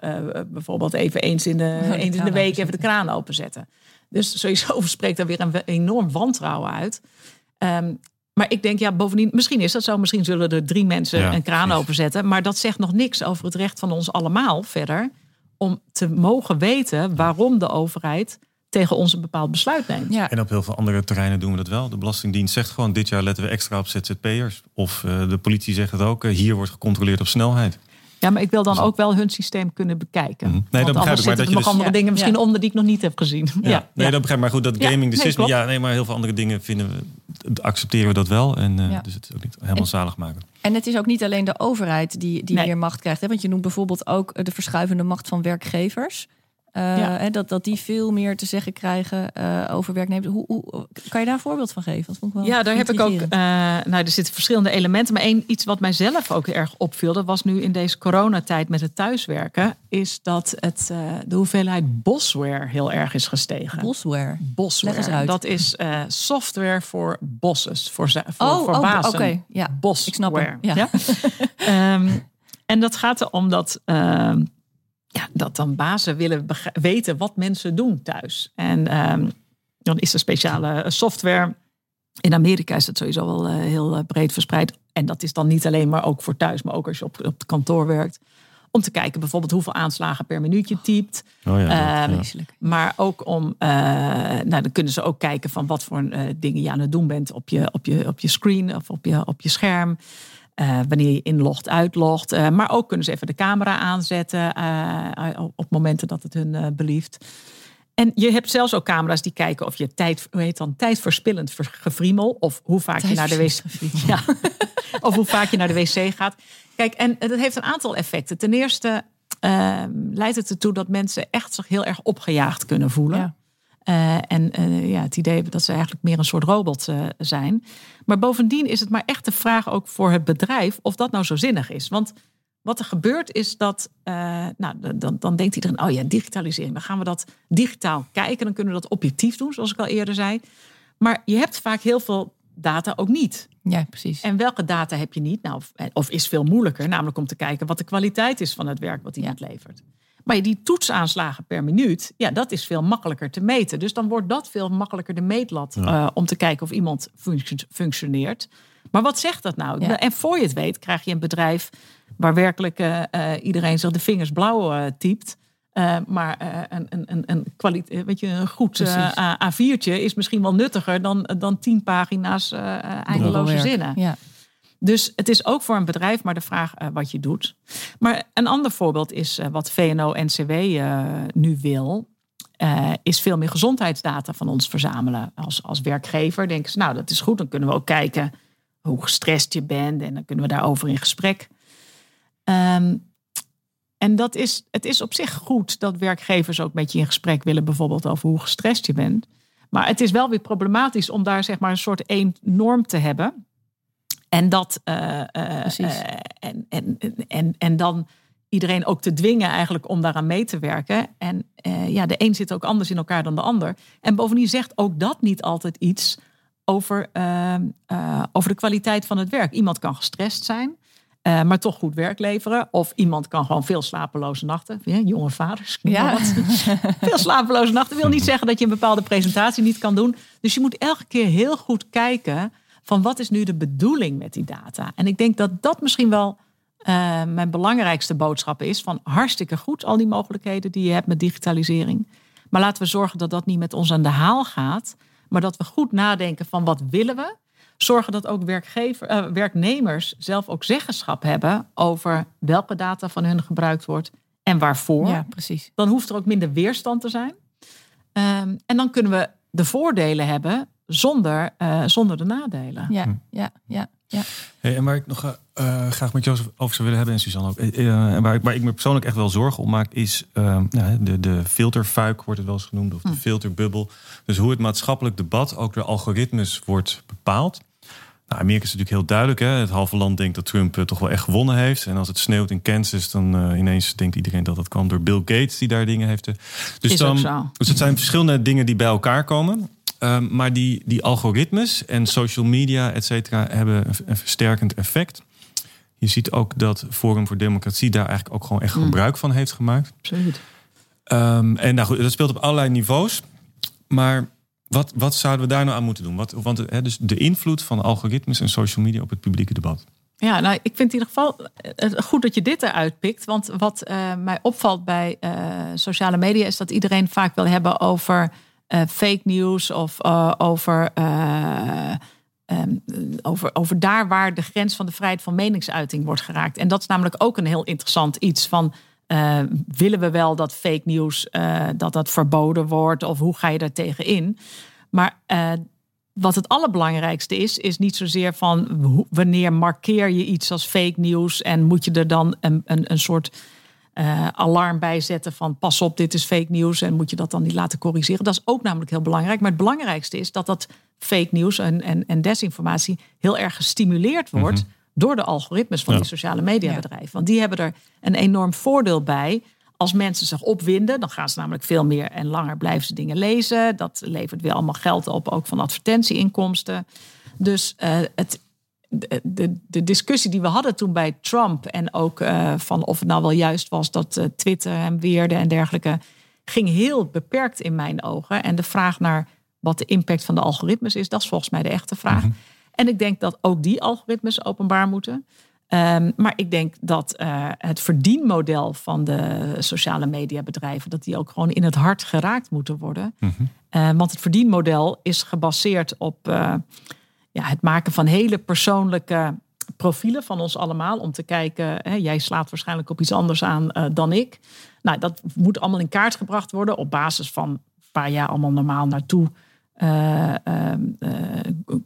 bijvoorbeeld even eens in de, de eens in de week even de kraan openzetten. Dus sowieso spreekt daar weer een enorm wantrouwen uit. Um, maar ik denk, ja, bovendien, misschien is dat zo. Misschien zullen er drie mensen een kraan openzetten. Maar dat zegt nog niks over het recht van ons allemaal verder. Om te mogen weten waarom de overheid tegen ons een bepaald besluit neemt. Ja. En op heel veel andere terreinen doen we dat wel. De Belastingdienst zegt gewoon, dit jaar letten we extra op ZZP'ers. Of uh, de politie zegt het ook, uh, hier wordt gecontroleerd op snelheid. Ja, maar ik wil dan dus ook wel hun systeem kunnen bekijken. Mm. Nee, dat begrijp ik. Maar dat je nog dus... andere dingen misschien onder die ik nog niet heb gezien. Ja, ja. nee, dat begrijp ik. Maar goed, dat gaming de system. Ja, nee, maar heel veel andere dingen vinden we, accepteren we dat wel. En uh, dus het is ook niet helemaal zalig maken. En het is ook niet alleen de overheid die, die meer macht krijgt. Hè? Want je noemt bijvoorbeeld ook de verschuivende macht van werkgevers. Uh, dat, dat die veel meer te zeggen krijgen uh, over werknemers. Hoe, hoe, kan je daar een voorbeeld van geven? Dat vond ik wel ja, daar heb ik ook. Uh, nou, er zitten verschillende elementen. Maar één iets wat mijzelf ook erg opviel, dat was nu in deze coronatijd met het thuiswerken, is dat het, de hoeveelheid bosware heel erg is gestegen. Bosware. Bosware. Leg eens uit. Dat is software voor bosses, voor, voor, oh, voor oh, Oké, okay. ja. Bosware. Ik snap hem. Ja. ja? um, en dat gaat erom dat ehm, ja, dat dan bazen willen weten wat mensen doen thuis. En um, dan is er speciale software. In Amerika is dat sowieso wel uh, heel uh, breed verspreid. En dat is dan niet alleen maar ook voor thuis, maar ook als je op, op het kantoor werkt. Om te kijken bijvoorbeeld hoeveel aanslagen per minuut je typt. Oh ja, uh, ja. Maar ook om, uh, nou dan kunnen ze ook kijken van wat voor dingen je aan het doen bent op je, op je, op je screen of op je, op je scherm. Uh, wanneer je inlogt, uitlogt. Uh, maar ook kunnen ze even de camera aanzetten uh, op momenten dat het hun belieft. En je hebt zelfs ook camera's die kijken of je tijd, hoe heet dan, tijdverspillend gefriemel. Of hoe vaak je naar de wc ja, Of hoe vaak je naar de wc gaat. Kijk, en dat heeft een aantal effecten. Ten eerste ehm, leidt het ertoe dat mensen echt zich heel erg opgejaagd kunnen voelen. Ja. Uh, en uh, ja, het idee dat ze eigenlijk meer een soort robot uh, zijn. Maar bovendien is het maar echt de vraag ook voor het bedrijf of dat nou zo zinnig is. Want wat er gebeurt is dat, nou, dan, dan denkt iedereen, oh ja, digitalisering. Dan gaan we dat digitaal kijken, dan kunnen we dat objectief doen, zoals ik al eerder zei. Maar je hebt vaak heel veel data ook niet. Ja, precies. En welke data heb je niet? Nou, of, of is veel moeilijker, namelijk om te kijken wat de kwaliteit is van het werk wat iemand ja. levert. Maar die toetsaanslagen per minuut, ja, dat is veel makkelijker te meten. Dus dan wordt dat veel makkelijker de meetlat uh, om te kijken of iemand functioneert. Maar wat zegt dat nou? En voor je het weet, krijg je een bedrijf waar werkelijk uh, iedereen zich de vingers blauw typt. maar een, een, een, een, kwaliteit, weet je, een goed A4'tje is misschien wel nuttiger dan, dan tien pagina's eindeloze zinnen. Ja. Dus het is ook voor een bedrijf maar de vraag uh, wat je doet. Maar een ander voorbeeld is uh, wat VNO-NCW eh, nu wil. is veel meer gezondheidsdata van ons verzamelen. Als, als werkgever denken ze, nou dat is goed. Dan kunnen we ook kijken hoe gestrest je bent. En dan kunnen we daarover in gesprek. Um, en dat is, het is op zich goed dat werkgevers ook met je in gesprek willen. Bijvoorbeeld over hoe gestrest je bent. Maar het is wel weer problematisch om daar zeg maar een soort één norm te hebben En dat. eh, eh, eh, en, en, en, en dan iedereen ook te dwingen eigenlijk om daaraan mee te werken. En ja, de een zit ook anders in elkaar dan de ander. En bovendien zegt ook dat niet altijd iets over, eh, eh, over de kwaliteit van het werk. Iemand kan gestrest zijn. maar toch goed werk leveren. Of iemand kan gewoon veel slapeloze nachten. Ja, jonge vaders. Ja. wat. veel slapeloze nachten wil niet zeggen dat je een bepaalde presentatie niet kan doen. Dus je moet elke keer heel goed kijken van wat is nu de bedoeling met die data. En ik denk dat dat misschien wel eh, mijn belangrijkste boodschap is. Van hartstikke goed al die mogelijkheden die je hebt met digitalisering. Maar laten we zorgen dat dat niet met ons aan de haal gaat. Maar dat we goed nadenken van wat willen we. Zorgen dat ook werkgever, eh, werknemers zelf ook zeggenschap hebben over welke data van hun gebruikt wordt en waarvoor Ja, precies. dan hoeft er ook minder weerstand te zijn. Ehm, en dan kunnen we de voordelen hebben zonder, eh, zonder de nadelen. Ja, ja, ja, ja. Hey, en waar ik nog eh, graag met Jozef over zou willen hebben, en Suzanne ook. eh, eh, en waar ik, waar ik me persoonlijk echt wel zorgen om maak, is eh, nou, de, de filterfuik, wordt het wel eens genoemd, of de filterbubbel. Dus hoe het maatschappelijk debat ook door algoritmes wordt bepaald. Nou, Amerika is natuurlijk heel duidelijk. Hè? Het halve land denkt dat Trump eh, toch wel echt gewonnen heeft. En als het sneeuwt in Kansas, dan eh, ineens denkt iedereen dat dat kwam door Bill Gates, die daar dingen heeft. eh. Dus, Is dan, ook zo. dus het zijn verschillende dingen die bij elkaar komen. Ehm, maar die, die algoritmes en social media, et cetera, hebben een, een versterkend effect. Je ziet ook dat Forum voor Democratie daar eigenlijk ook gewoon echt gebruik van heeft gemaakt. Absoluut. Ehm, en nou goed, dat speelt op allerlei niveaus. Maar wat, wat zouden we daar nou aan moeten doen? Wat, want dus de invloed van algoritmes en social media op het publieke debat. Ja, nou, ik vind in ieder geval eh, goed dat je dit eruit pikt. Want wat eh, mij opvalt bij eh, sociale media is dat iedereen vaak wil hebben over eh, fake news of eh, over, eh, ehm, over, over daar waar de grens van de vrijheid van meningsuiting wordt geraakt. En dat is namelijk ook een heel interessant iets van. willen we wel dat fake nieuws eh, dat dat verboden wordt of hoe ga je daar tegen in? Maar wat het allerbelangrijkste is, is niet zozeer van wanneer markeer je iets als fake nieuws en moet je er dan een, een, een soort eh, alarm bij zetten van pas op, dit is fake nieuws en moet je dat dan niet laten corrigeren. Dat is ook namelijk heel belangrijk. Maar het belangrijkste is dat dat fake nieuws en, en, en desinformatie heel erg gestimuleerd wordt door de algoritmes van Ja. die sociale mediabedrijven. Want die hebben er een enorm voordeel bij. Als mensen zich opwinden, dan gaan ze namelijk veel meer en langer blijven ze dingen lezen. Dat levert weer allemaal geld op, ook van advertentieinkomsten. Dus eh, het, de, de, de discussie die we hadden toen bij Trump en ook eh, van of het nou wel juist was dat eh, Twitter hem weerde en dergelijke, ging heel beperkt in mijn ogen. En de vraag naar wat de impact van de algoritmes is, dat is volgens mij de echte vraag. En ik denk dat ook die algoritmes openbaar moeten. Ehm, maar ik denk dat eh, het verdienmodel van de sociale mediabedrijven, dat die ook gewoon in het hart geraakt moeten worden. Eh, want het verdienmodel is gebaseerd op ja, het maken van hele persoonlijke profielen van ons allemaal. Om te kijken, hè, jij slaat waarschijnlijk op iets anders aan eh, dan ik. Nou, dat moet allemaal in kaart gebracht worden op basis van waar jij allemaal normaal naartoe. eh, ehm, eh,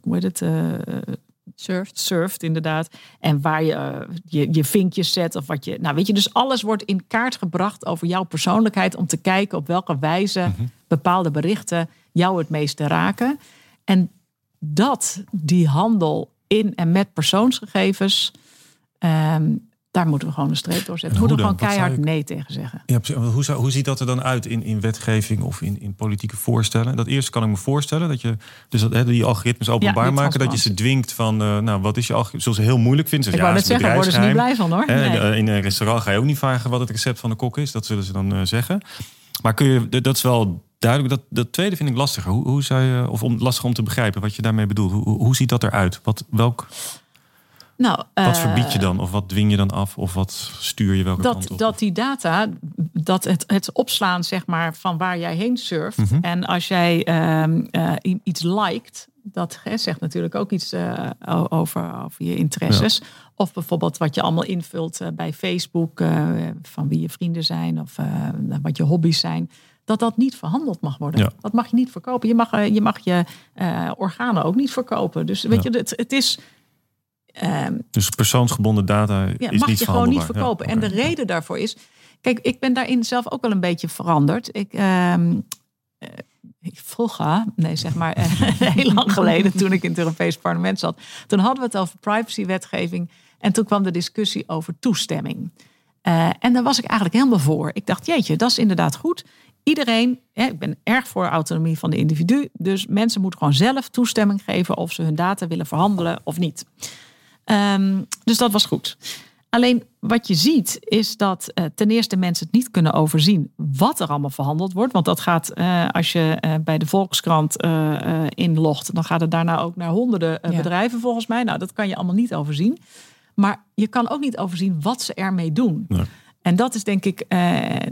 hoe heet het? eh, Surft. surft, inderdaad. En waar je, je je vinkjes zet of wat je. Nou, weet je, dus alles wordt in kaart gebracht over jouw persoonlijkheid om te kijken op welke wijze bepaalde berichten jou het meeste raken. En dat, die handel in en met persoonsgegevens, ehm, daar moeten we gewoon een streep door zetten. En Moeten we hoe gewoon keihard nee tegen zeggen. Ja, hoe, zou, hoe ziet dat er dan uit in, in wetgeving of in, in politieke voorstellen? Dat eerste kan ik me voorstellen. Dat je dus dat, die algoritmes openbaar maken. Dat je ze dwingt van, eh, nou, wat is je algoritme? Zoals ze heel moeilijk vinden. Ze Ik ja, net zeggen, daar worden ze niet blij van hoor. Nee. In een restaurant ga je ook niet vragen wat het recept van de kok is. Dat zullen ze dan eh, zeggen. Maar kun je, dat is wel duidelijk. Dat, dat tweede vind ik lastiger. Hoe, hoe zou je, of om, lastig om te begrijpen wat je daarmee bedoelt. Hoe, hoe, ziet dat eruit? Wat, welk, Nou, wat eh, verbied je dan? Of wat dwing je dan af? Of wat stuur je welke kant dat, op? dat die data, dat het, het opslaan zeg maar, van waar jij heen surft. Mhm. En als jij i- iets liked, dat hè, zegt natuurlijk ook iets eh, over, over je interesses. Of bijvoorbeeld wat je allemaal invult bij Facebook, van wie je vrienden zijn of wat je hobby's zijn. Dat dat niet verhandeld mag worden. Ja. Dat mag je niet verkopen. Je mag eh, je, mag je eh, organen ook niet verkopen. Dus weet Ja. je, het, het is. ehm, Dus persoonsgebonden data ja, is mag niet je gewoon niet verkopen. En de reden daarvoor is. Kijk, ik ben daarin zelf ook wel een beetje veranderd. Ik, vroeger, nee zeg maar heel lang geleden toen ik in het Europees Parlement zat. Toen hadden we het over privacywetgeving en toen kwam de discussie over toestemming. en daar was ik eigenlijk helemaal voor. Ik dacht, jeetje, dat is inderdaad goed. Iedereen, hè, ik ben erg voor autonomie van de individu. Dus mensen moeten gewoon zelf toestemming geven of ze hun data willen verhandelen of niet. Um, dus dat was goed. Alleen wat je ziet is dat uh, ten eerste mensen het niet kunnen overzien wat er allemaal verhandeld wordt. Want dat gaat, uh, als je uh, bij de Volkskrant inlogt, dan gaat het daarna ook naar honderden ja. bedrijven volgens mij. Nou, dat kan je allemaal niet overzien. Maar je kan ook niet overzien wat ze ermee doen. Nee. En dat is denk ik,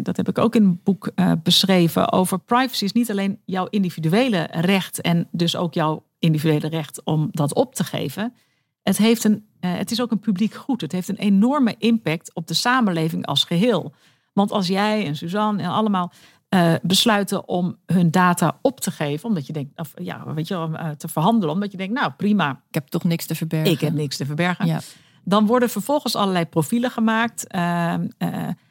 dat heb ik ook in een boek beschreven, over privacy is niet alleen jouw individuele recht en dus ook jouw individuele recht om dat op te geven het, heeft een, uh, het is ook een publiek goed. Het heeft een enorme impact op de samenleving als geheel. Want als jij en Suzanne en allemaal uh, besluiten om hun data op te geven, omdat je denkt, of, ja, weet je, om uh, te verhandelen, omdat je denkt, nou prima. Ik heb toch niks te verbergen. Ik heb niks te verbergen. Ja. Dan worden vervolgens allerlei profielen gemaakt, ehm,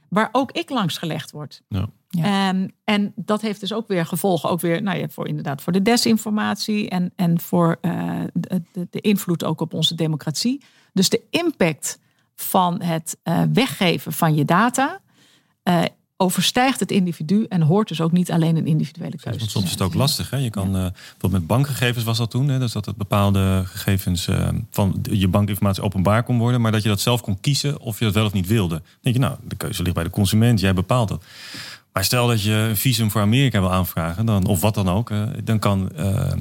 waar ook ik langs gelegd word. Ja. Ja. Um, en dat heeft dus ook weer gevolgen, ook weer nou ja, voor inderdaad voor de desinformatie en, en voor uh, de, de, invloed ook op onze democratie. Dus de impact van het uh, weggeven van je data uh, overstijgt het individu en hoort dus ook niet alleen een individuele keuze. Want soms is het ook lastig. Hè? Je kan, ja. bijvoorbeeld met bankgegevens was dat toen, hè? dus dat het bepaalde gegevens van je bankinformatie openbaar kon worden, maar dat je dat zelf kon kiezen of je dat wel of niet wilde. Dan denk je, nou, de keuze ligt bij de consument, jij bepaalt dat. Maar stel dat je een visum voor Amerika wil aanvragen, dan, of wat dan ook, eh, dan kan, uh,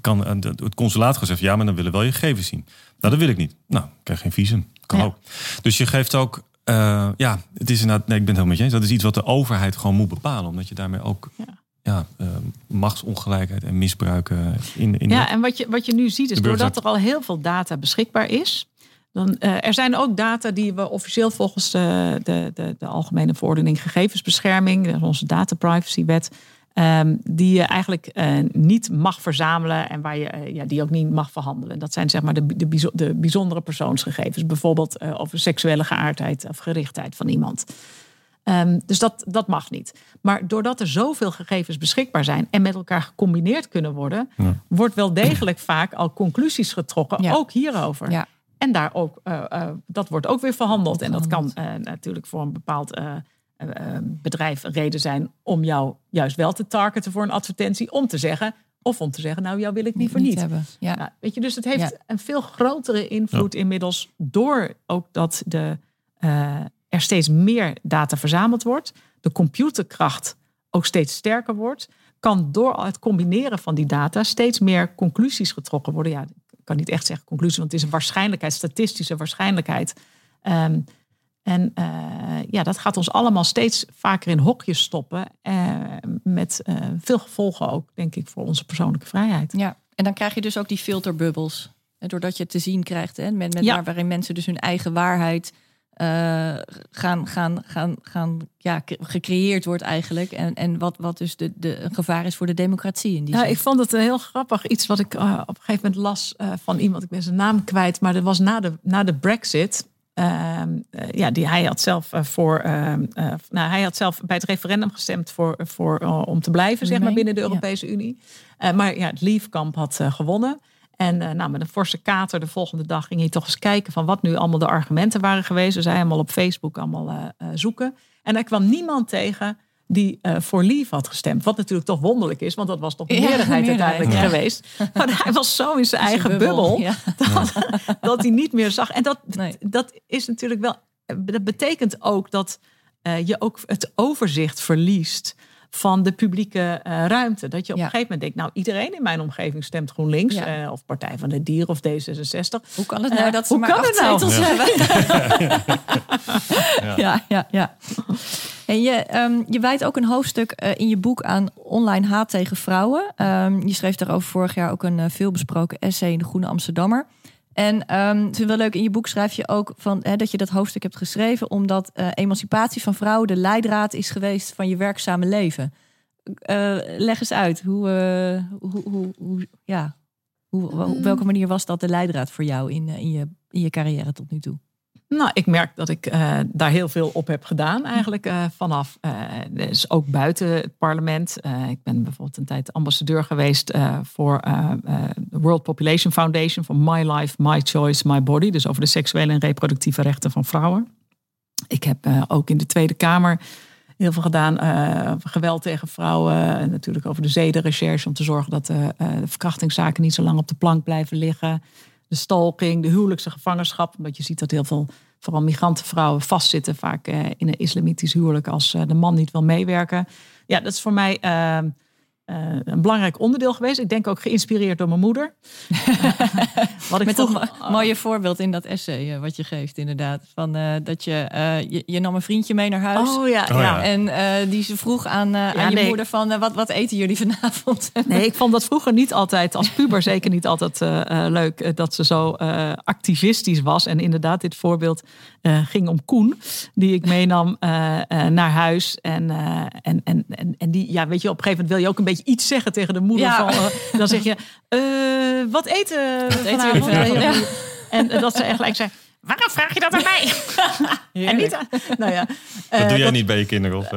kan het consulaat gewoon zeggen: ja, maar dan willen we wel je gegevens zien. Nou, dat wil ik niet. Nou, ik krijg geen visum. Kan ook. Dus je geeft ook. Uh, ja, het is inderdaad. Nee, ik ben het helemaal met je eens. Dat is iets wat de overheid gewoon moet bepalen, omdat je daarmee ook. Ja. Ja, uh, machtsongelijkheid en misbruiken in, in. Ja, en wat je, wat je nu ziet is doordat er al heel veel data beschikbaar is, dan, uh, er zijn ook data die we officieel volgens de, de, de, de Algemene Verordening Gegevensbescherming, onze data privacywet, um, die je eigenlijk uh, niet mag verzamelen en waar je uh, ja, die ook niet mag verhandelen. Dat zijn zeg maar de, de, de bijzondere persoonsgegevens, bijvoorbeeld over seksuele geaardheid of gerichtheid van iemand. Um, dus dat, dat mag niet. Maar doordat er zoveel gegevens beschikbaar zijn en met elkaar gecombineerd kunnen worden, ja. wordt wel degelijk vaak al conclusies getrokken, ja. ook hierover. Ja. En daar ook, uh, uh, dat wordt ook weer verhandeld. En dat kan uh, natuurlijk voor een bepaald bedrijf een reden zijn om jou juist wel te targeten voor een advertentie. Om te zeggen, of om te zeggen, nou, jou wil ik liever niet. niet. Ja. Nou, weet je, dus het heeft ja. een veel grotere invloed ja. inmiddels door ook dat de, er steeds meer data verzameld wordt. De computerkracht ook steeds sterker wordt. Kan door het combineren van die data steeds meer conclusies getrokken worden. Ja, kan niet echt zeggen conclusie, want het is een waarschijnlijkheid, statistische waarschijnlijkheid. Um, en uh, ja, dat gaat ons allemaal steeds vaker in hokjes stoppen. Uh, met uh, veel gevolgen ook, denk ik, voor onze persoonlijke vrijheid. Ja, en dan krijg je dus ook die filterbubbels. Doordat je het te zien krijgt, hè, met, met ja. waarin mensen dus hun eigen waarheid gaan, gaan, gaan, gaan ja, gecreëerd wordt eigenlijk. En, en wat, wat dus de, de, een gevaar is voor de democratie. In die ja, ik vond het heel grappig. Iets wat ik op een gegeven moment las van iemand. Ik ben zijn naam kwijt. Maar dat was na de, na de brexit. Ja, die hij had zelf voor. nou, hij had zelf bij het referendum gestemd voor, voor, om te blijven, zeg maar, binnen de Europese ja. Unie. maar ja, het Leave-kamp had gewonnen. En nou, met een forse kater de volgende dag ging hij toch eens kijken van wat nu allemaal de argumenten waren geweest. Dus hij allemaal op Facebook allemaal zoeken. En er kwam niemand tegen die voor Leave had gestemd. Wat natuurlijk toch wonderlijk is, want dat was toch de meerderheid, ja, uiteindelijk ja. geweest. Maar hij was zo in zijn eigen bubbel, bubbel ja. dat, dat, hij niet meer zag. En dat, nee. dat is natuurlijk wel. Dat betekent ook dat je ook het overzicht verliest van de publieke uh, ruimte. Dat je op ja. een gegeven moment denkt, nou iedereen in mijn omgeving stemt GroenLinks ja. uh, of Partij van de Dieren of D66. Hoe kan het nou uh, dat ze maar acht nou? zetels hebben? ja, ja, ja. En je, um, je wijdt ook een hoofdstuk in je boek aan online haat tegen vrouwen. Um, je schreef daarover vorig jaar ook een veelbesproken essay in de Groene Amsterdammer. En um, het is wel leuk, in je boek schrijf je ook van, hè, dat je dat hoofdstuk hebt geschreven... omdat uh, emancipatie van vrouwen de leidraad is geweest van je werkzame leven. Uh, leg eens uit, hoe, uh, hoe, hoe, hoe, ja, hoe, op welke manier was dat de leidraad voor jou in, in, je, in je carrière tot nu toe? Nou, ik merk dat ik uh, daar heel veel op heb gedaan eigenlijk uh, vanaf. Uh, dus ook buiten het parlement. ik ben bijvoorbeeld een tijd ambassadeur geweest voor de World Population Foundation. Voor My Life, My Choice, My Body. Dus over de seksuele en reproductieve rechten van vrouwen. Ik heb ook in de Tweede Kamer heel veel gedaan. geweld tegen vrouwen. En natuurlijk over de zedenrecherche. Om te zorgen dat de verkrachtingszaken niet zo lang op de plank blijven liggen de stalking, de huwelijkse gevangenschap. Want je ziet dat heel veel, vooral migrantenvrouwen, vastzitten vaak eh, in een islamitisch huwelijk als eh, de man niet wil meewerken. Ja, dat is voor mij ehm, uh, een belangrijk onderdeel geweest. Ik denk ook geïnspireerd door mijn moeder. wat ik Met vroeg... een mooie voorbeeld in dat essay uh, wat je geeft, inderdaad. Van, uh, dat je, je, je, nam een vriendje mee naar huis. Oh ja. Oh, ja. En die ze vroeg aan, ja, aan je moeder van, wat, wat eten jullie vanavond? nee, ik vond dat vroeger niet altijd, als puber zeker niet altijd leuk. dat ze zo activistisch was. En inderdaad, dit voorbeeld ging om Koen. Die ik meenam naar huis. En, en, en, en, en die, ja, weet je, op een gegeven moment wil je ook een beetje iets zeggen tegen de moeder. Van, uh, dan zeg je, uh, wat eten we vanavond? Ja. En dat ze echt gelijk zei, waarom vraag je dat aan mij? en niet aan, nou ja, dat doe jij dat, niet bij je kinderen? Of,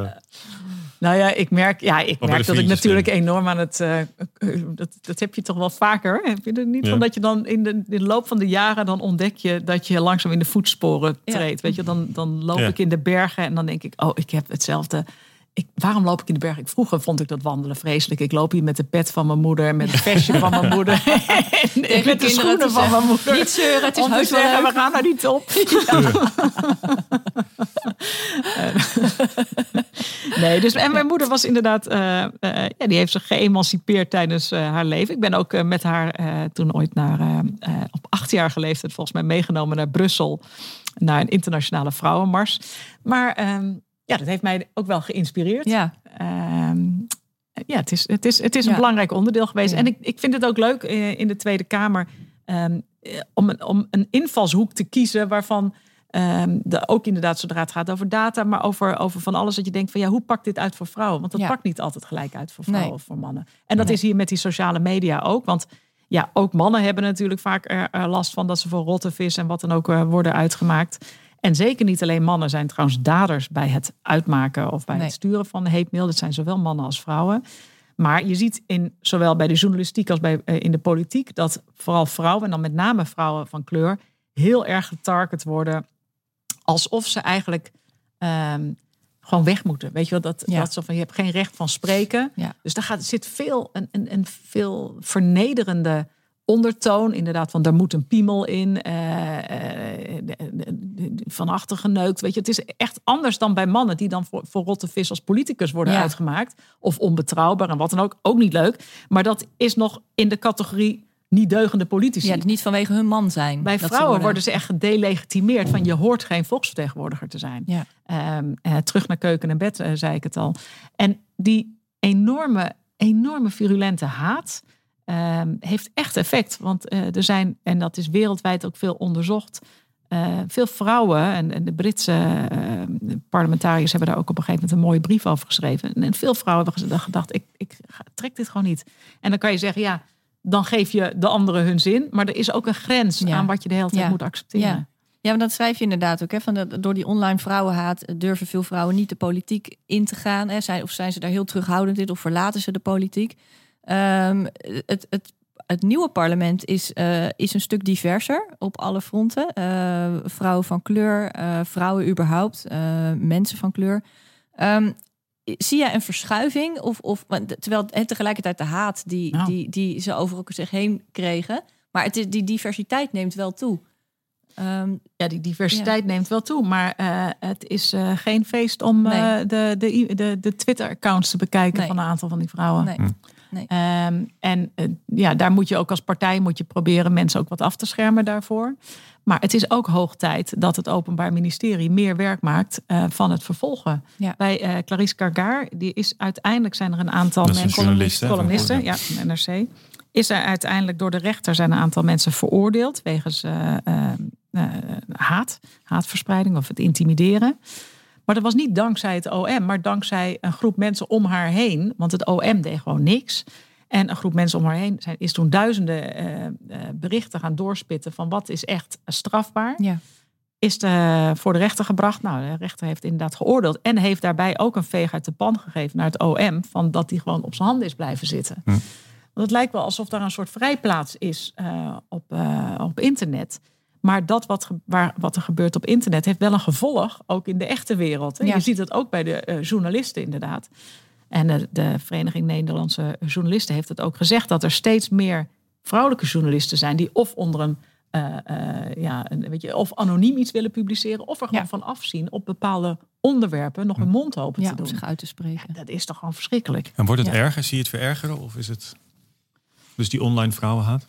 nou ja, ik merk, ja, ik merk dat ik natuurlijk enorm aan het. Uh, dat, dat heb je toch wel vaker. Heb je er niet van dat je dan in de, in de loop van de jaren dan ontdek je dat je langzaam in de voetsporen treedt. Weet je, dan, dan loop ik in de bergen en dan denk ik, oh, ik heb hetzelfde ik, waarom loop ik in de berg? Ik, vroeger vond ik dat wandelen vreselijk. Ik loop hier met de pet van mijn moeder, met de vestje van mijn moeder. en met de schoenen van mijn moeder. Niet zeuren, het is heus zeggen, we gaan naar die top. nee, dus en mijn moeder was inderdaad, uh, uh, ja, die heeft zich geëmancipeerd tijdens uh, haar leven. Ik ben ook met haar toen ooit naar, op acht jaar leeftijd volgens mij meegenomen naar Brussel. Naar een internationale vrouwenmars. Maar... Ehm, ja, dat heeft mij ook wel geïnspireerd. Ja. Ehm, ja, het is, het is, het is een belangrijk onderdeel geweest. En ik, ik vind het ook leuk eh, in de Tweede Kamer um, om, een, om een invalshoek te kiezen waarvan um, de, ook inderdaad zodra het gaat over data, maar over, over van alles dat je denkt van ja, hoe pakt dit uit voor vrouwen? Want dat pakt niet altijd gelijk uit voor vrouwen of voor mannen. En dat is hier met die sociale media ook. Want ja, ook mannen hebben natuurlijk vaak er, last van dat ze voor rotte vis en wat dan ook uh, worden uitgemaakt. En zeker niet alleen mannen zijn trouwens daders bij het uitmaken of bij het sturen van de heetmail. Dat zijn zowel mannen als vrouwen. Maar je ziet in, zowel bij de journalistiek als bij, eh, in de politiek dat vooral vrouwen, en dan met name vrouwen van kleur, heel erg getarget worden. Alsof ze eigenlijk ehm, gewoon weg moeten. Weet je wel, dat, dat zo van je hebt geen recht van spreken. Dus daar gaat, zit veel, een, een, een veel vernederende ondertoon. Inderdaad, van daar moet een piemel in. Uh, van achter geneukt. Weet je, het is echt anders dan bij mannen die dan voor, voor rotte vis als politicus worden uitgemaakt. Of onbetrouwbaar en wat dan ook. Ook niet leuk. Maar dat is nog in de categorie niet deugende politici. Ja, niet vanwege hun man zijn. Bij vrouwen worden... ze echt gedelegitimeerd van je hoort geen volksvertegenwoordiger te zijn. Ja. Ehm, terug naar keuken en bed, zei ik het al. En die enorme, enorme virulente haat Ehm, heeft echt effect. Want uh, er zijn, en dat is wereldwijd ook veel onderzocht, uh, veel vrouwen en, en de Britse uh, parlementariërs hebben daar ook op een gegeven moment een mooie brief over geschreven. En, veel vrouwen hebben gedacht, ik, ik trek dit gewoon niet. En dan kan je zeggen, ja, dan geef je de anderen hun zin. Maar er is ook een grens aan wat je de hele tijd moet accepteren. Ja. Ja, maar dat schrijf je inderdaad ook. Hè, van de, door die online vrouwenhaat durven veel vrouwen niet de politiek in te gaan. Hè, zijn, of zijn ze daar heel terughoudend in, of verlaten ze de politiek. Um, het, het, het nieuwe parlement is, uh, is een stuk diverser op alle fronten. Uh, vrouwen van kleur, uh, vrouwen überhaupt, mensen van kleur. Um, zie jij een verschuiving? Of, of, terwijl en tegelijkertijd de haat die, nou. die, die ze over elkaar zich heen kregen. Maar het is, die diversiteit neemt wel toe. Um, ja, die diversiteit neemt wel toe. Maar uh, het is uh, geen feest om nee. uh, de, de, de, de Twitter-accounts te bekijken nee. van een aantal van die vrouwen. Nee. Hm. Nee. Um, en uh, ja, daar moet je ook als partij moet je proberen mensen ook wat af te schermen daarvoor. Maar het is ook hoog tijd dat het Openbaar Ministerie meer werk maakt uh, van het vervolgen. Ja. Bij uh, Clarice Cargar, die is uiteindelijk zijn er een aantal mensen, columnisten, columnisten ja, NRC. Is er uiteindelijk door de rechter zijn een aantal mensen veroordeeld wegens haat, haatverspreiding of het intimideren. Maar dat was niet dankzij het OM, maar dankzij een groep mensen om haar heen. Want het OM deed gewoon niks. En een groep mensen om haar heen zijn, is toen duizenden uh, uh, berichten gaan doorspitten van wat is echt strafbaar. Ja. is de, voor de rechter gebracht. Nou, de rechter heeft inderdaad geoordeeld. En heeft daarbij ook een veeg uit de pan gegeven naar het OM. Van dat hij gewoon op zijn handen is blijven zitten. Hm. Want het lijkt wel alsof daar een soort vrijplaats is eh, op, eh, op internet. Maar dat wat, waar, wat er gebeurt op internet heeft wel een gevolg. Ook in de echte wereld. En Ja. je ziet het ook bij de eh, journalisten inderdaad. En de, de Vereniging Nederlandse Journalisten heeft het ook gezegd. Dat er steeds meer vrouwelijke journalisten zijn. Die of onder een eh, eh, ja, een, weet je, of anoniem iets willen publiceren, of er gewoon Ja. van afzien op bepaalde onderwerpen nog hun mond open Ja, te om doen. zich uit te spreken. Dat is toch gewoon verschrikkelijk. En wordt het Ja. erger? Zie je het verergeren? Of is het dus die online vrouwenhaat?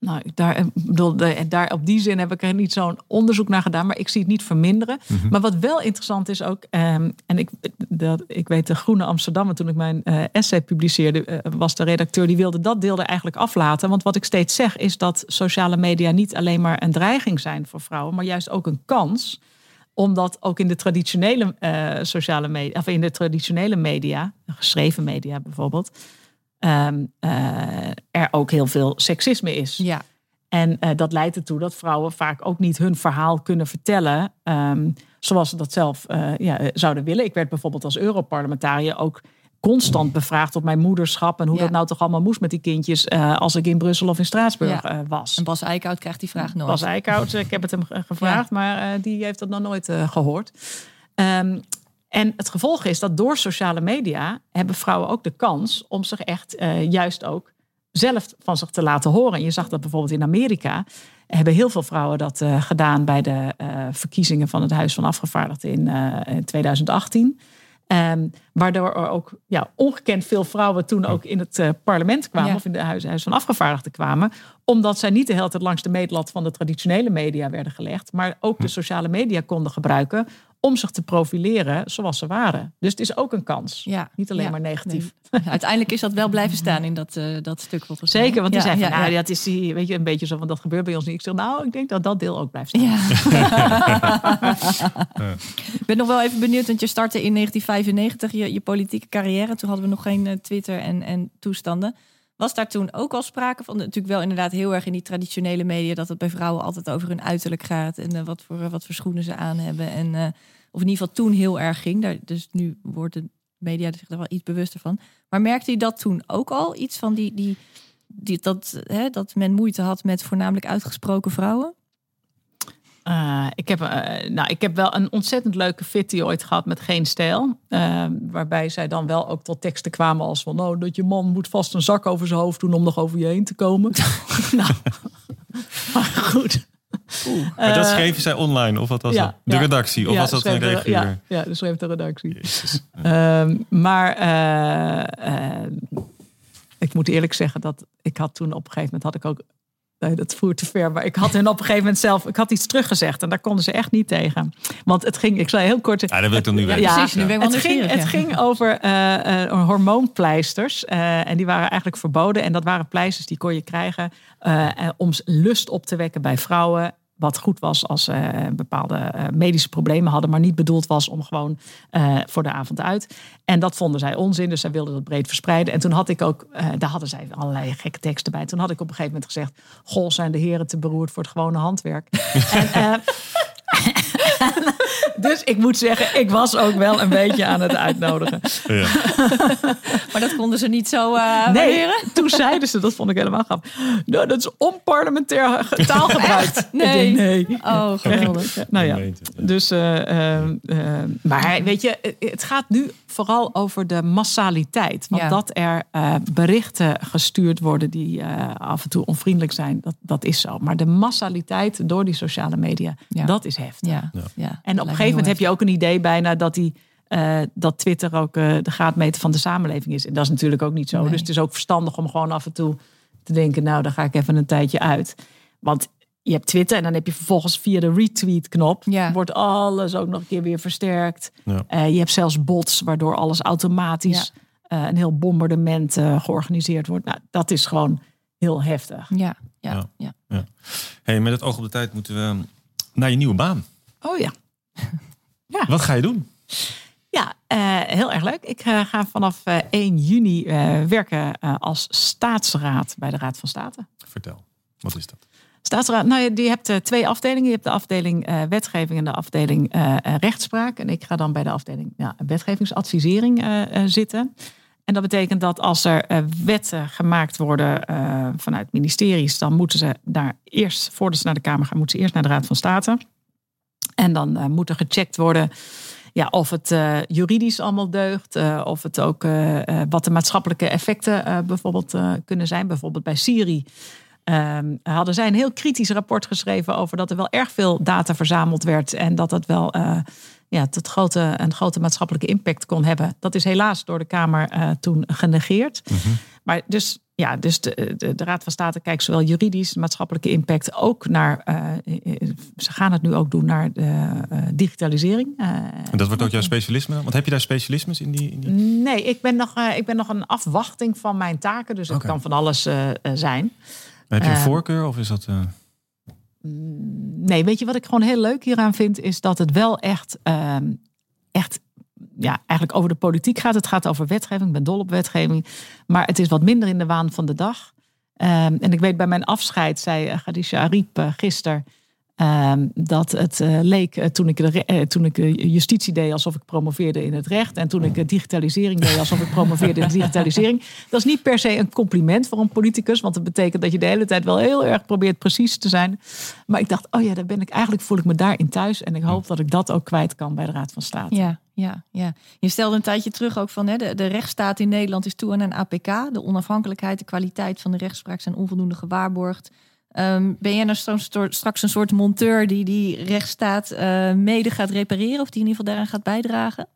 Nou, daar, ik bedoel, daar, op die zin heb ik er niet zo'n onderzoek naar gedaan, maar ik zie het niet verminderen. Mhm. Maar wat wel interessant is ook, ehm, en ik, dat, ik weet de Groene Amsterdammer, toen ik mijn eh, essay publiceerde, eh, was de redacteur die wilde dat deel er eigenlijk aflaten. Want wat ik steeds zeg is dat sociale media niet alleen maar een dreiging zijn voor vrouwen, maar juist ook een kans omdat ook in de traditionele eh, sociale media, of in de traditionele media, geschreven media bijvoorbeeld, ehm, eh, er ook heel veel seksisme is. Ja, En eh, dat leidt ertoe dat vrouwen vaak ook niet hun verhaal kunnen vertellen ehm, zoals ze dat zelf eh, ja, zouden willen. Ik werd bijvoorbeeld als Europarlementariër ook constant bevraagd op mijn moederschap en hoe Ja. dat nou toch allemaal moest met die kindjes als ik in Brussel of in Straatsburg Ja. was. en Bas Eickhout krijgt die vraag nooit. Bas Eickhout, ik heb het hem ge- gevraagd, maar die heeft dat nog nooit eh, gehoord. Ehm, en het gevolg is dat door sociale media hebben vrouwen ook de kans om zich echt eh, juist ook zelf van zich te laten horen. En je zag dat bijvoorbeeld in Amerika. Hebben heel veel vrouwen dat eh, gedaan bij de eh, verkiezingen van het Huis van Afgevaardigden in, eh, in 2018. Ehm, waardoor er ook ja, ongekend veel vrouwen toen ook in het parlement kwamen, Ja. of in het huis, huis van Afgevaardigden kwamen, omdat zij niet de hele tijd langs de meetlat van de traditionele media werden gelegd, maar ook de sociale media konden gebruiken om zich te profileren zoals ze waren. Dus het is ook een kans. Ja. Niet alleen Ja. maar negatief. Nee. Uiteindelijk is dat wel blijven staan in dat, eh, dat stuk. Volgens mij. Zeker, want die Ja, zei van, ja, nou, ja. dat is die, weet je, een beetje zo van, dat gebeurt bij ons niet. Ik zeg, nou, ik denk dat dat deel ook blijft staan. Ja. Ik ben nog wel even benieuwd, want je startte in 1995 je, je politieke carrière. Toen hadden we nog geen eh, Twitter en, en toestanden. Was daar toen ook al sprake van? Natuurlijk wel inderdaad heel erg in die traditionele media... dat het bij vrouwen altijd over hun uiterlijk gaat... en eh, wat, voor, wat voor schoenen ze aan hebben. En, eh, of in ieder geval toen heel erg ging. Daar, dus nu wordt de media zich er wel iets bewuster van. Maar merkte je dat toen ook al? Iets van die... die, die dat, hè, dat men moeite had met voornamelijk uitgesproken vrouwen? Eh, ik, heb, eh, nou, ik heb wel een ontzettend leuke fitty ooit gehad met Geen Stijl. eh, waarbij zij dan wel ook tot teksten kwamen als van... nou, dat je man moet vast een zak over zijn hoofd doen om nog over je heen te komen. nou, maar goed. Maar dat Eh, schreven zij online, of wat was ja, dat? De ja. redactie, of Ja, was dat een schreef de- regulier? Ja, ja, dat schreef de redactie. Ehm, maar ik moet eerlijk zeggen dat ik had toen op een gegeven moment had ik ook nee, dat voert te ver, maar ik had hen op een gegeven moment zelf ik had iets teruggezegd en daar konden ze echt niet tegen. Want het ging, ik zal heel kort. Ja, dat wil ik dan nu weten. Ja, precies. Nu ben ik wel het ging, het ja. ging over eh, eh, hormoonpleisters. eh, en die waren eigenlijk verboden. En dat waren pleisters die kon je krijgen om lust op te wekken bij vrouwen. Wat goed was als ze bepaalde eh, medische problemen hadden, maar niet bedoeld was om gewoon eh, voor de avond uit. En dat vonden zij onzin, dus zij wilden dat breed verspreiden. En toen had ik ook, eh, daar hadden zij allerlei gekke teksten bij. Toen had ik op een gegeven moment gezegd: Goh, zijn de heren te beroerd voor het gewone handwerk? en, eh, dus ik moet zeggen, ik was ook wel een beetje aan het uitnodigen. Ja. Maar dat konden ze niet zo eh Nee, waarderen? toen zeiden ze, dat vond ik helemaal grappig. Nou, dat is onparlementair ge- taalgebruik. Nee. Nee. Oh, geweldig. Ja, nou ja. Dus, eh, eh, eh, maar weet je, het gaat nu vooral over de massaliteit. Want Ja. dat er eh, berichten gestuurd worden die eh, af en toe onvriendelijk zijn, dat, dat is zo. Maar de massaliteit door die sociale media, Ja. dat is heftig. Ja, Ja. Ja. En op een gegeven moment heb je ook een idee bijna dat, die, eh, dat Twitter ook eh, de graadmeter van de samenleving is. En dat is natuurlijk ook niet zo. Nee. Dus het is ook verstandig om gewoon af en toe te denken, nou, dan ga ik even een tijdje uit. Want je hebt Twitter en dan heb je vervolgens via de retweet-knop, Ja. wordt alles ook nog een keer weer versterkt. Ja. Eh, je hebt zelfs bots, waardoor alles automatisch eh, een heel bombardement georganiseerd wordt. Nou, dat is gewoon heel heftig. Ja, ja, Ja. ja. Hey, met het oog op de tijd moeten we naar je nieuwe baan. Oh ja. Wat ga je doen? Ja, eh, heel erg leuk. Ik eh, ga vanaf eh, 1 juni werken als staatsraad bij de Raad van State. Vertel. Wat is dat? Staatsraad, nou ja, die hebt uh, twee afdelingen. Je hebt de afdeling uh, wetgeving en de afdeling uh, rechtspraak. En ik ga dan bij de afdeling ja, wetgevingsadvisering zitten. En dat betekent dat als er wetten gemaakt worden vanuit ministeries, dan moeten ze daar eerst, voordat ze naar de Kamer gaan, moeten ze eerst naar de Raad van State. En dan moet er gecheckt worden ja, of het juridisch allemaal deugt, of het ook wat de maatschappelijke effecten bijvoorbeeld kunnen zijn. Bijvoorbeeld bij Siri Um, hadden zij een heel kritisch rapport geschreven over dat er wel erg veel data verzameld werd en dat dat wel uh, ja, tot grote, een grote maatschappelijke impact kon hebben. Dat is helaas door de Kamer uh, toen genegeerd. Mm -hmm. Maar dus ja, dus de, de, de, Raad van State kijkt zowel juridisch, maatschappelijke impact, ook naar. Uh, ze gaan het nu ook doen naar de uh, digitalisering. en dat wordt ook jouw specialisme? Want heb je daar specialismes in die? In die... Nee, ik ben, nog, ik ben nog een afwachting van mijn taken. Dus het okay. kan van alles zijn. Heb je een voorkeur of is dat... Uh... Nee, weet je wat ik gewoon heel leuk hieraan vind? Is dat het wel echt, uh, echt ja, eigenlijk over de politiek gaat. Het gaat over wetgeving. Ik ben dol op wetgeving. Maar het is wat minder in de waan van de dag. Um, en ik weet bij mijn afscheid, zei Khadija Ariep uh, gisteren... Ehm, dat het uh, leek uh, toen ik, de, uh, toen ik justitie deed alsof ik promoveerde in het recht. En toen ik digitalisering deed alsof ik promoveerde in digitalisering. Dat is niet per se een compliment voor een politicus. Want dat betekent dat je de hele tijd wel heel erg probeert precies te zijn. Maar ik dacht, oh ja, daar ben ik eigenlijk voel ik me daarin thuis. En ik hoop dat ik dat ook kwijt kan bij de Raad van State. Ja, ja, ja. Je stelde een tijdje terug ook van hè, de, de rechtsstaat in Nederland is toe aan een APK. De onafhankelijkheid, de kwaliteit van de rechtspraak zijn onvoldoende gewaarborgd. Um, ben jij nou straks een soort monteur die die rechtsstaat uh, mede gaat repareren of die in ieder geval daaraan gaat bijdragen?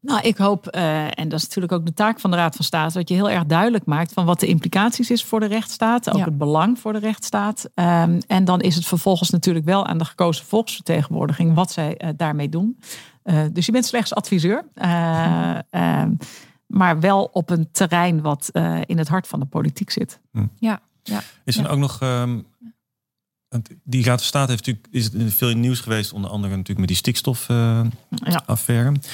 Nou, ik hoop, uh, en dat is natuurlijk ook de taak van de Raad van State, dat je heel erg duidelijk maakt van wat de implicaties is voor de rechtsstaat, ook ja. het belang voor de rechtsstaat. Um, en dan is het vervolgens natuurlijk wel aan de gekozen volksvertegenwoordiging wat zij uh, daarmee doen. dus je bent slechts adviseur, um, maar wel op een terrein wat in het hart van de politiek zit. Hm. Ja. Ja, is er ja. ook nog. Um, die Raad van State heeft natuurlijk, is het veel in nieuws geweest, onder andere natuurlijk met die stikstofaffaire. Uh, ja.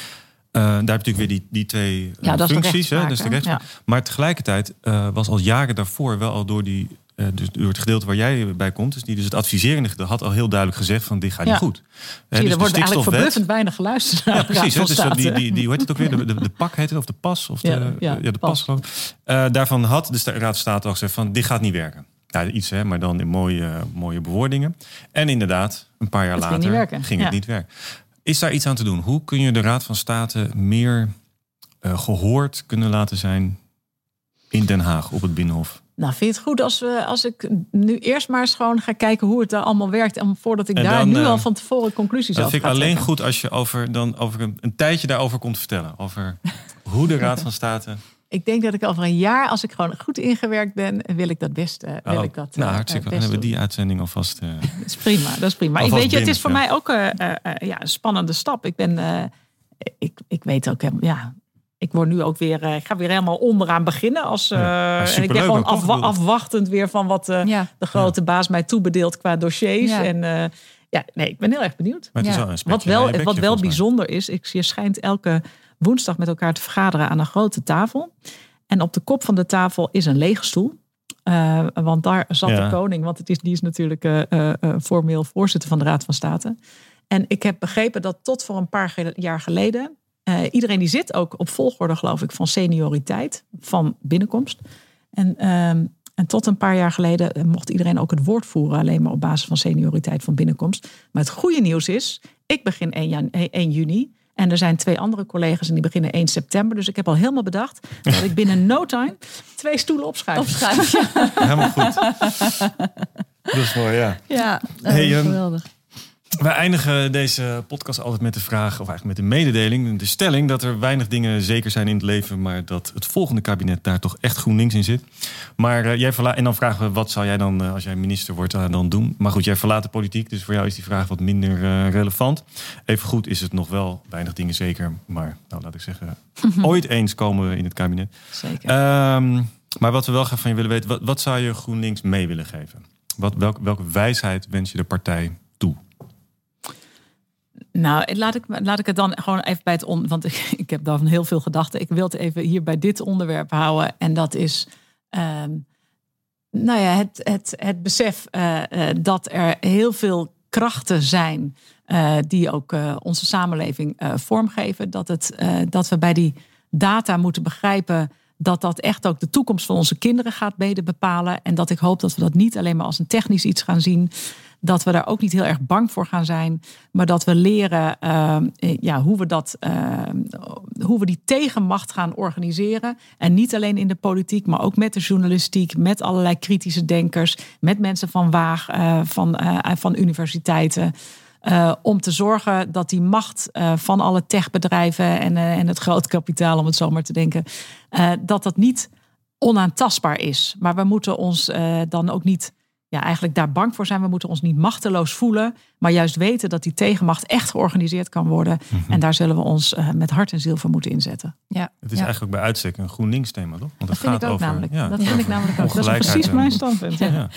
Uh, daar heb je natuurlijk weer die, die twee ja, uh, functies. Hè, dus de ja. Maar tegelijkertijd uh, was al jaren daarvoor wel al door, die, dus door het gedeelte waar jij bij komt, dus, die, dus het adviserende gedeelte, had al heel duidelijk gezegd van dit gaat niet goed. Zie, dus er wordt eigenlijk verbluffend weinig geluisterd. Ja, precies. Hè, dus die, die, die, hoe heet het ook weer? De, de, de pak heet het, of de pas? Of de, ja, ja, de pas, pas uh, daarvan had de Raad van State al gezegd van dit gaat niet werken. Ja, iets, hè, maar dan in mooie, mooie bewoordingen. En inderdaad, een paar jaar het later ging, niet, ging het niet werken. Is daar iets aan te doen? Hoe kun je de Raad van State meer uh, gehoord kunnen laten zijn in Den Haag op het Binnenhof? Nou, vind je het goed als, we, als ik nu eerst maar eens gewoon ga kijken hoe het daar allemaal werkt. En voordat ik en daar dan, nu uh, al van tevoren conclusies over Dat vind ik alleen goed als je over, dan over een, een tijdje daarover komt vertellen. Over hoe de Raad van State ik denk dat ik over een jaar, als ik gewoon goed ingewerkt ben, wil ik dat best. Uh, wil oh, ik dat, nou, hartstikke. Dan hebben we die uitzending alvast. Dat is prima, dat is prima. Ik weet je, het is voor ja. mij ook ja, een spannende stap. Ik ben, ik, ik weet ook, ja, ik word nu ook weer, ik ga weer helemaal onderaan beginnen. Als, ja, en ik ben gewoon afwa afwachtend weer van wat ja. de grote baas mij toebedeelt qua dossiers. En ja, nee, ik ben heel erg benieuwd. Maar het is wel een wat wel, wat wel bijzonder is, ik, je schijnt elke woensdag met elkaar te vergaderen aan een grote tafel. En op de kop van de tafel is een lege stoel. Uh, want daar zat ja. de koning, want het is, die is natuurlijk uh, uh, formeel voorzitter van de Raad van State. En ik heb begrepen dat tot voor een paar jaar geleden iedereen die zit ook op volgorde, geloof ik, van senioriteit, van binnenkomst. En, ehm, en tot een paar jaar geleden mocht iedereen ook het woord voeren, alleen maar op basis van senioriteit van binnenkomst. Maar het goede nieuws is, ik begin 1, jan 1 juni. En er zijn twee andere collega's en die beginnen 1 september. Dus ik heb al helemaal bedacht dat ik binnen no time twee stoelen opschuif. Opschuif, ja. Helemaal goed. Dat is mooi, ja. Ja, hey, um, geweldig. Wij eindigen deze podcast altijd met de vraag, of eigenlijk met de mededeling, de stelling dat er weinig dingen zeker zijn in het leven, maar dat het volgende kabinet daar toch echt GroenLinks in zit. Maar uh, jij verlaat, en dan vragen we, wat zou jij dan, uh, als jij minister wordt, uh, dan doen? Maar goed, jij verlaat de politiek, dus voor jou is die vraag wat minder relevant. Even goed is het nog wel weinig dingen zeker, maar nou, laat ik zeggen, ooit eens komen we in het kabinet. Zeker. Um, maar wat we wel graag van je willen weten, wat, wat zou je GroenLinks mee willen geven? Wat, welk, welke wijsheid wens je de partij? Nou, laat ik, laat ik het dan gewoon even bij het on, want ik, ik heb dan heel veel gedachten. Ik wil het even hier bij dit onderwerp houden. En dat is um, Nou ja, het, het, het besef dat er heel veel krachten zijn die ook onze samenleving vormgeven. Dat, het, dat we bij die data moeten begrijpen dat dat echt ook de toekomst van onze kinderen gaat mede bepalen. En dat ik hoop dat we dat niet alleen maar als een technisch iets gaan zien. Dat we daar ook niet heel erg bang voor gaan zijn. Maar dat we leren uh, ja, hoe, we dat, uh, hoe we die tegenmacht gaan organiseren. En niet alleen in de politiek, maar ook met de journalistiek. Met allerlei kritische denkers. Met mensen van Waag, uh, van, van universiteiten. Om te zorgen dat die macht van alle techbedrijven en, en het groot kapitaal, om het zo maar te denken, dat dat niet onaantastbaar is. Maar we moeten ons dan ook niet ja, eigenlijk daar bang voor zijn. We moeten ons niet machteloos voelen, maar juist weten dat die tegenmacht echt georganiseerd kan worden. Mhm. En daar zullen we ons uh, met hart en ziel voor moeten inzetten. Ja. Het is eigenlijk bij uitstek een GroenLinks thema, toch? Want dat vind gaat ik ook over, namelijk. Ja, dat vind ik namelijk ook. Dat is precies mijn standpunt. Ja,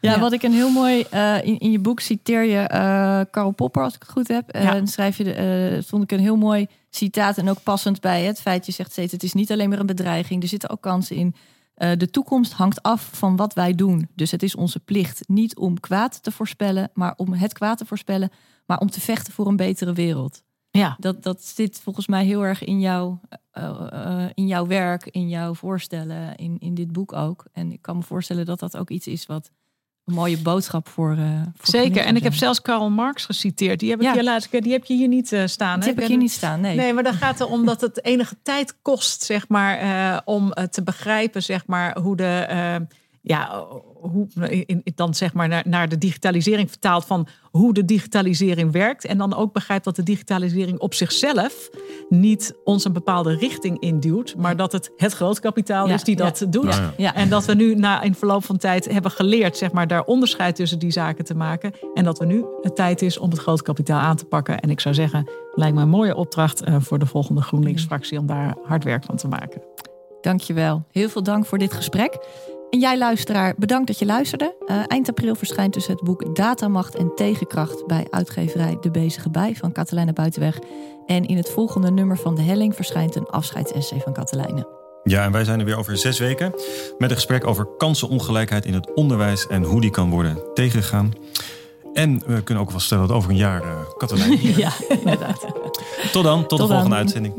ja. wat ik een heel mooi uh, in, in je boek citeer je uh, Karl Popper, als ik het goed heb. En schrijf je, vond ik een heel mooi citaat en ook passend bij het feit je zegt steeds: het is niet alleen maar een bedreiging, er zitten ook kansen in. Uh, de toekomst hangt af van wat wij doen. Dus het is onze plicht niet om kwaad te voorspellen, maar om het kwaad te voorspellen, maar om te vechten voor een betere wereld. Ja. Dat, dat zit volgens mij heel erg in, jou, uh, uh, in jouw werk, in jouw voorstellen, in, in dit boek ook. En ik kan me voorstellen dat dat ook iets is wat een mooie boodschap voor. Uh, Zeker. En ik heb zelfs Karl Marx geciteerd. Die heb ik ja. hier laatst Die heb je hier niet uh, staan. Die heb ik hier niet staan. Nee. Nee, maar dan gaat het om dat het enige tijd kost, zeg maar, uh, om te begrijpen, zeg maar, hoe de ja, hoe, in, dan zeg maar naar, naar de digitalisering vertaald van hoe de digitalisering werkt. En dan ook begrijpt dat de digitalisering op zichzelf niet ons een bepaalde richting induwt. Maar dat het het grootkapitaal is die dat doet. Ja, en dat we nu na in verloop van tijd hebben geleerd zeg maar, daar onderscheid tussen die zaken te maken. En dat we nu het tijd is om het grootkapitaal aan te pakken. En ik zou zeggen, lijkt me een mooie opdracht uh, voor de volgende GroenLinks-fractie om daar hard werk van te maken. Dankjewel. Heel veel dank voor dit gesprek. En jij luisteraar, bedankt dat je luisterde. Uh, eind april verschijnt dus het boek Datamacht en Tegenkracht bij uitgeverij De Bezige Bij van Katelijne Buitenweg. En in het volgende nummer van De Helling verschijnt een afscheidsessay van Katelijne. Ja, en wij zijn er weer over zes weken met een gesprek over kansenongelijkheid in het onderwijs en hoe die kan worden tegengegaan. En we kunnen ook wel stellen dat over een jaar uh, Katelijne. ja, inderdaad. tot dan, tot, tot de volgende uitzending.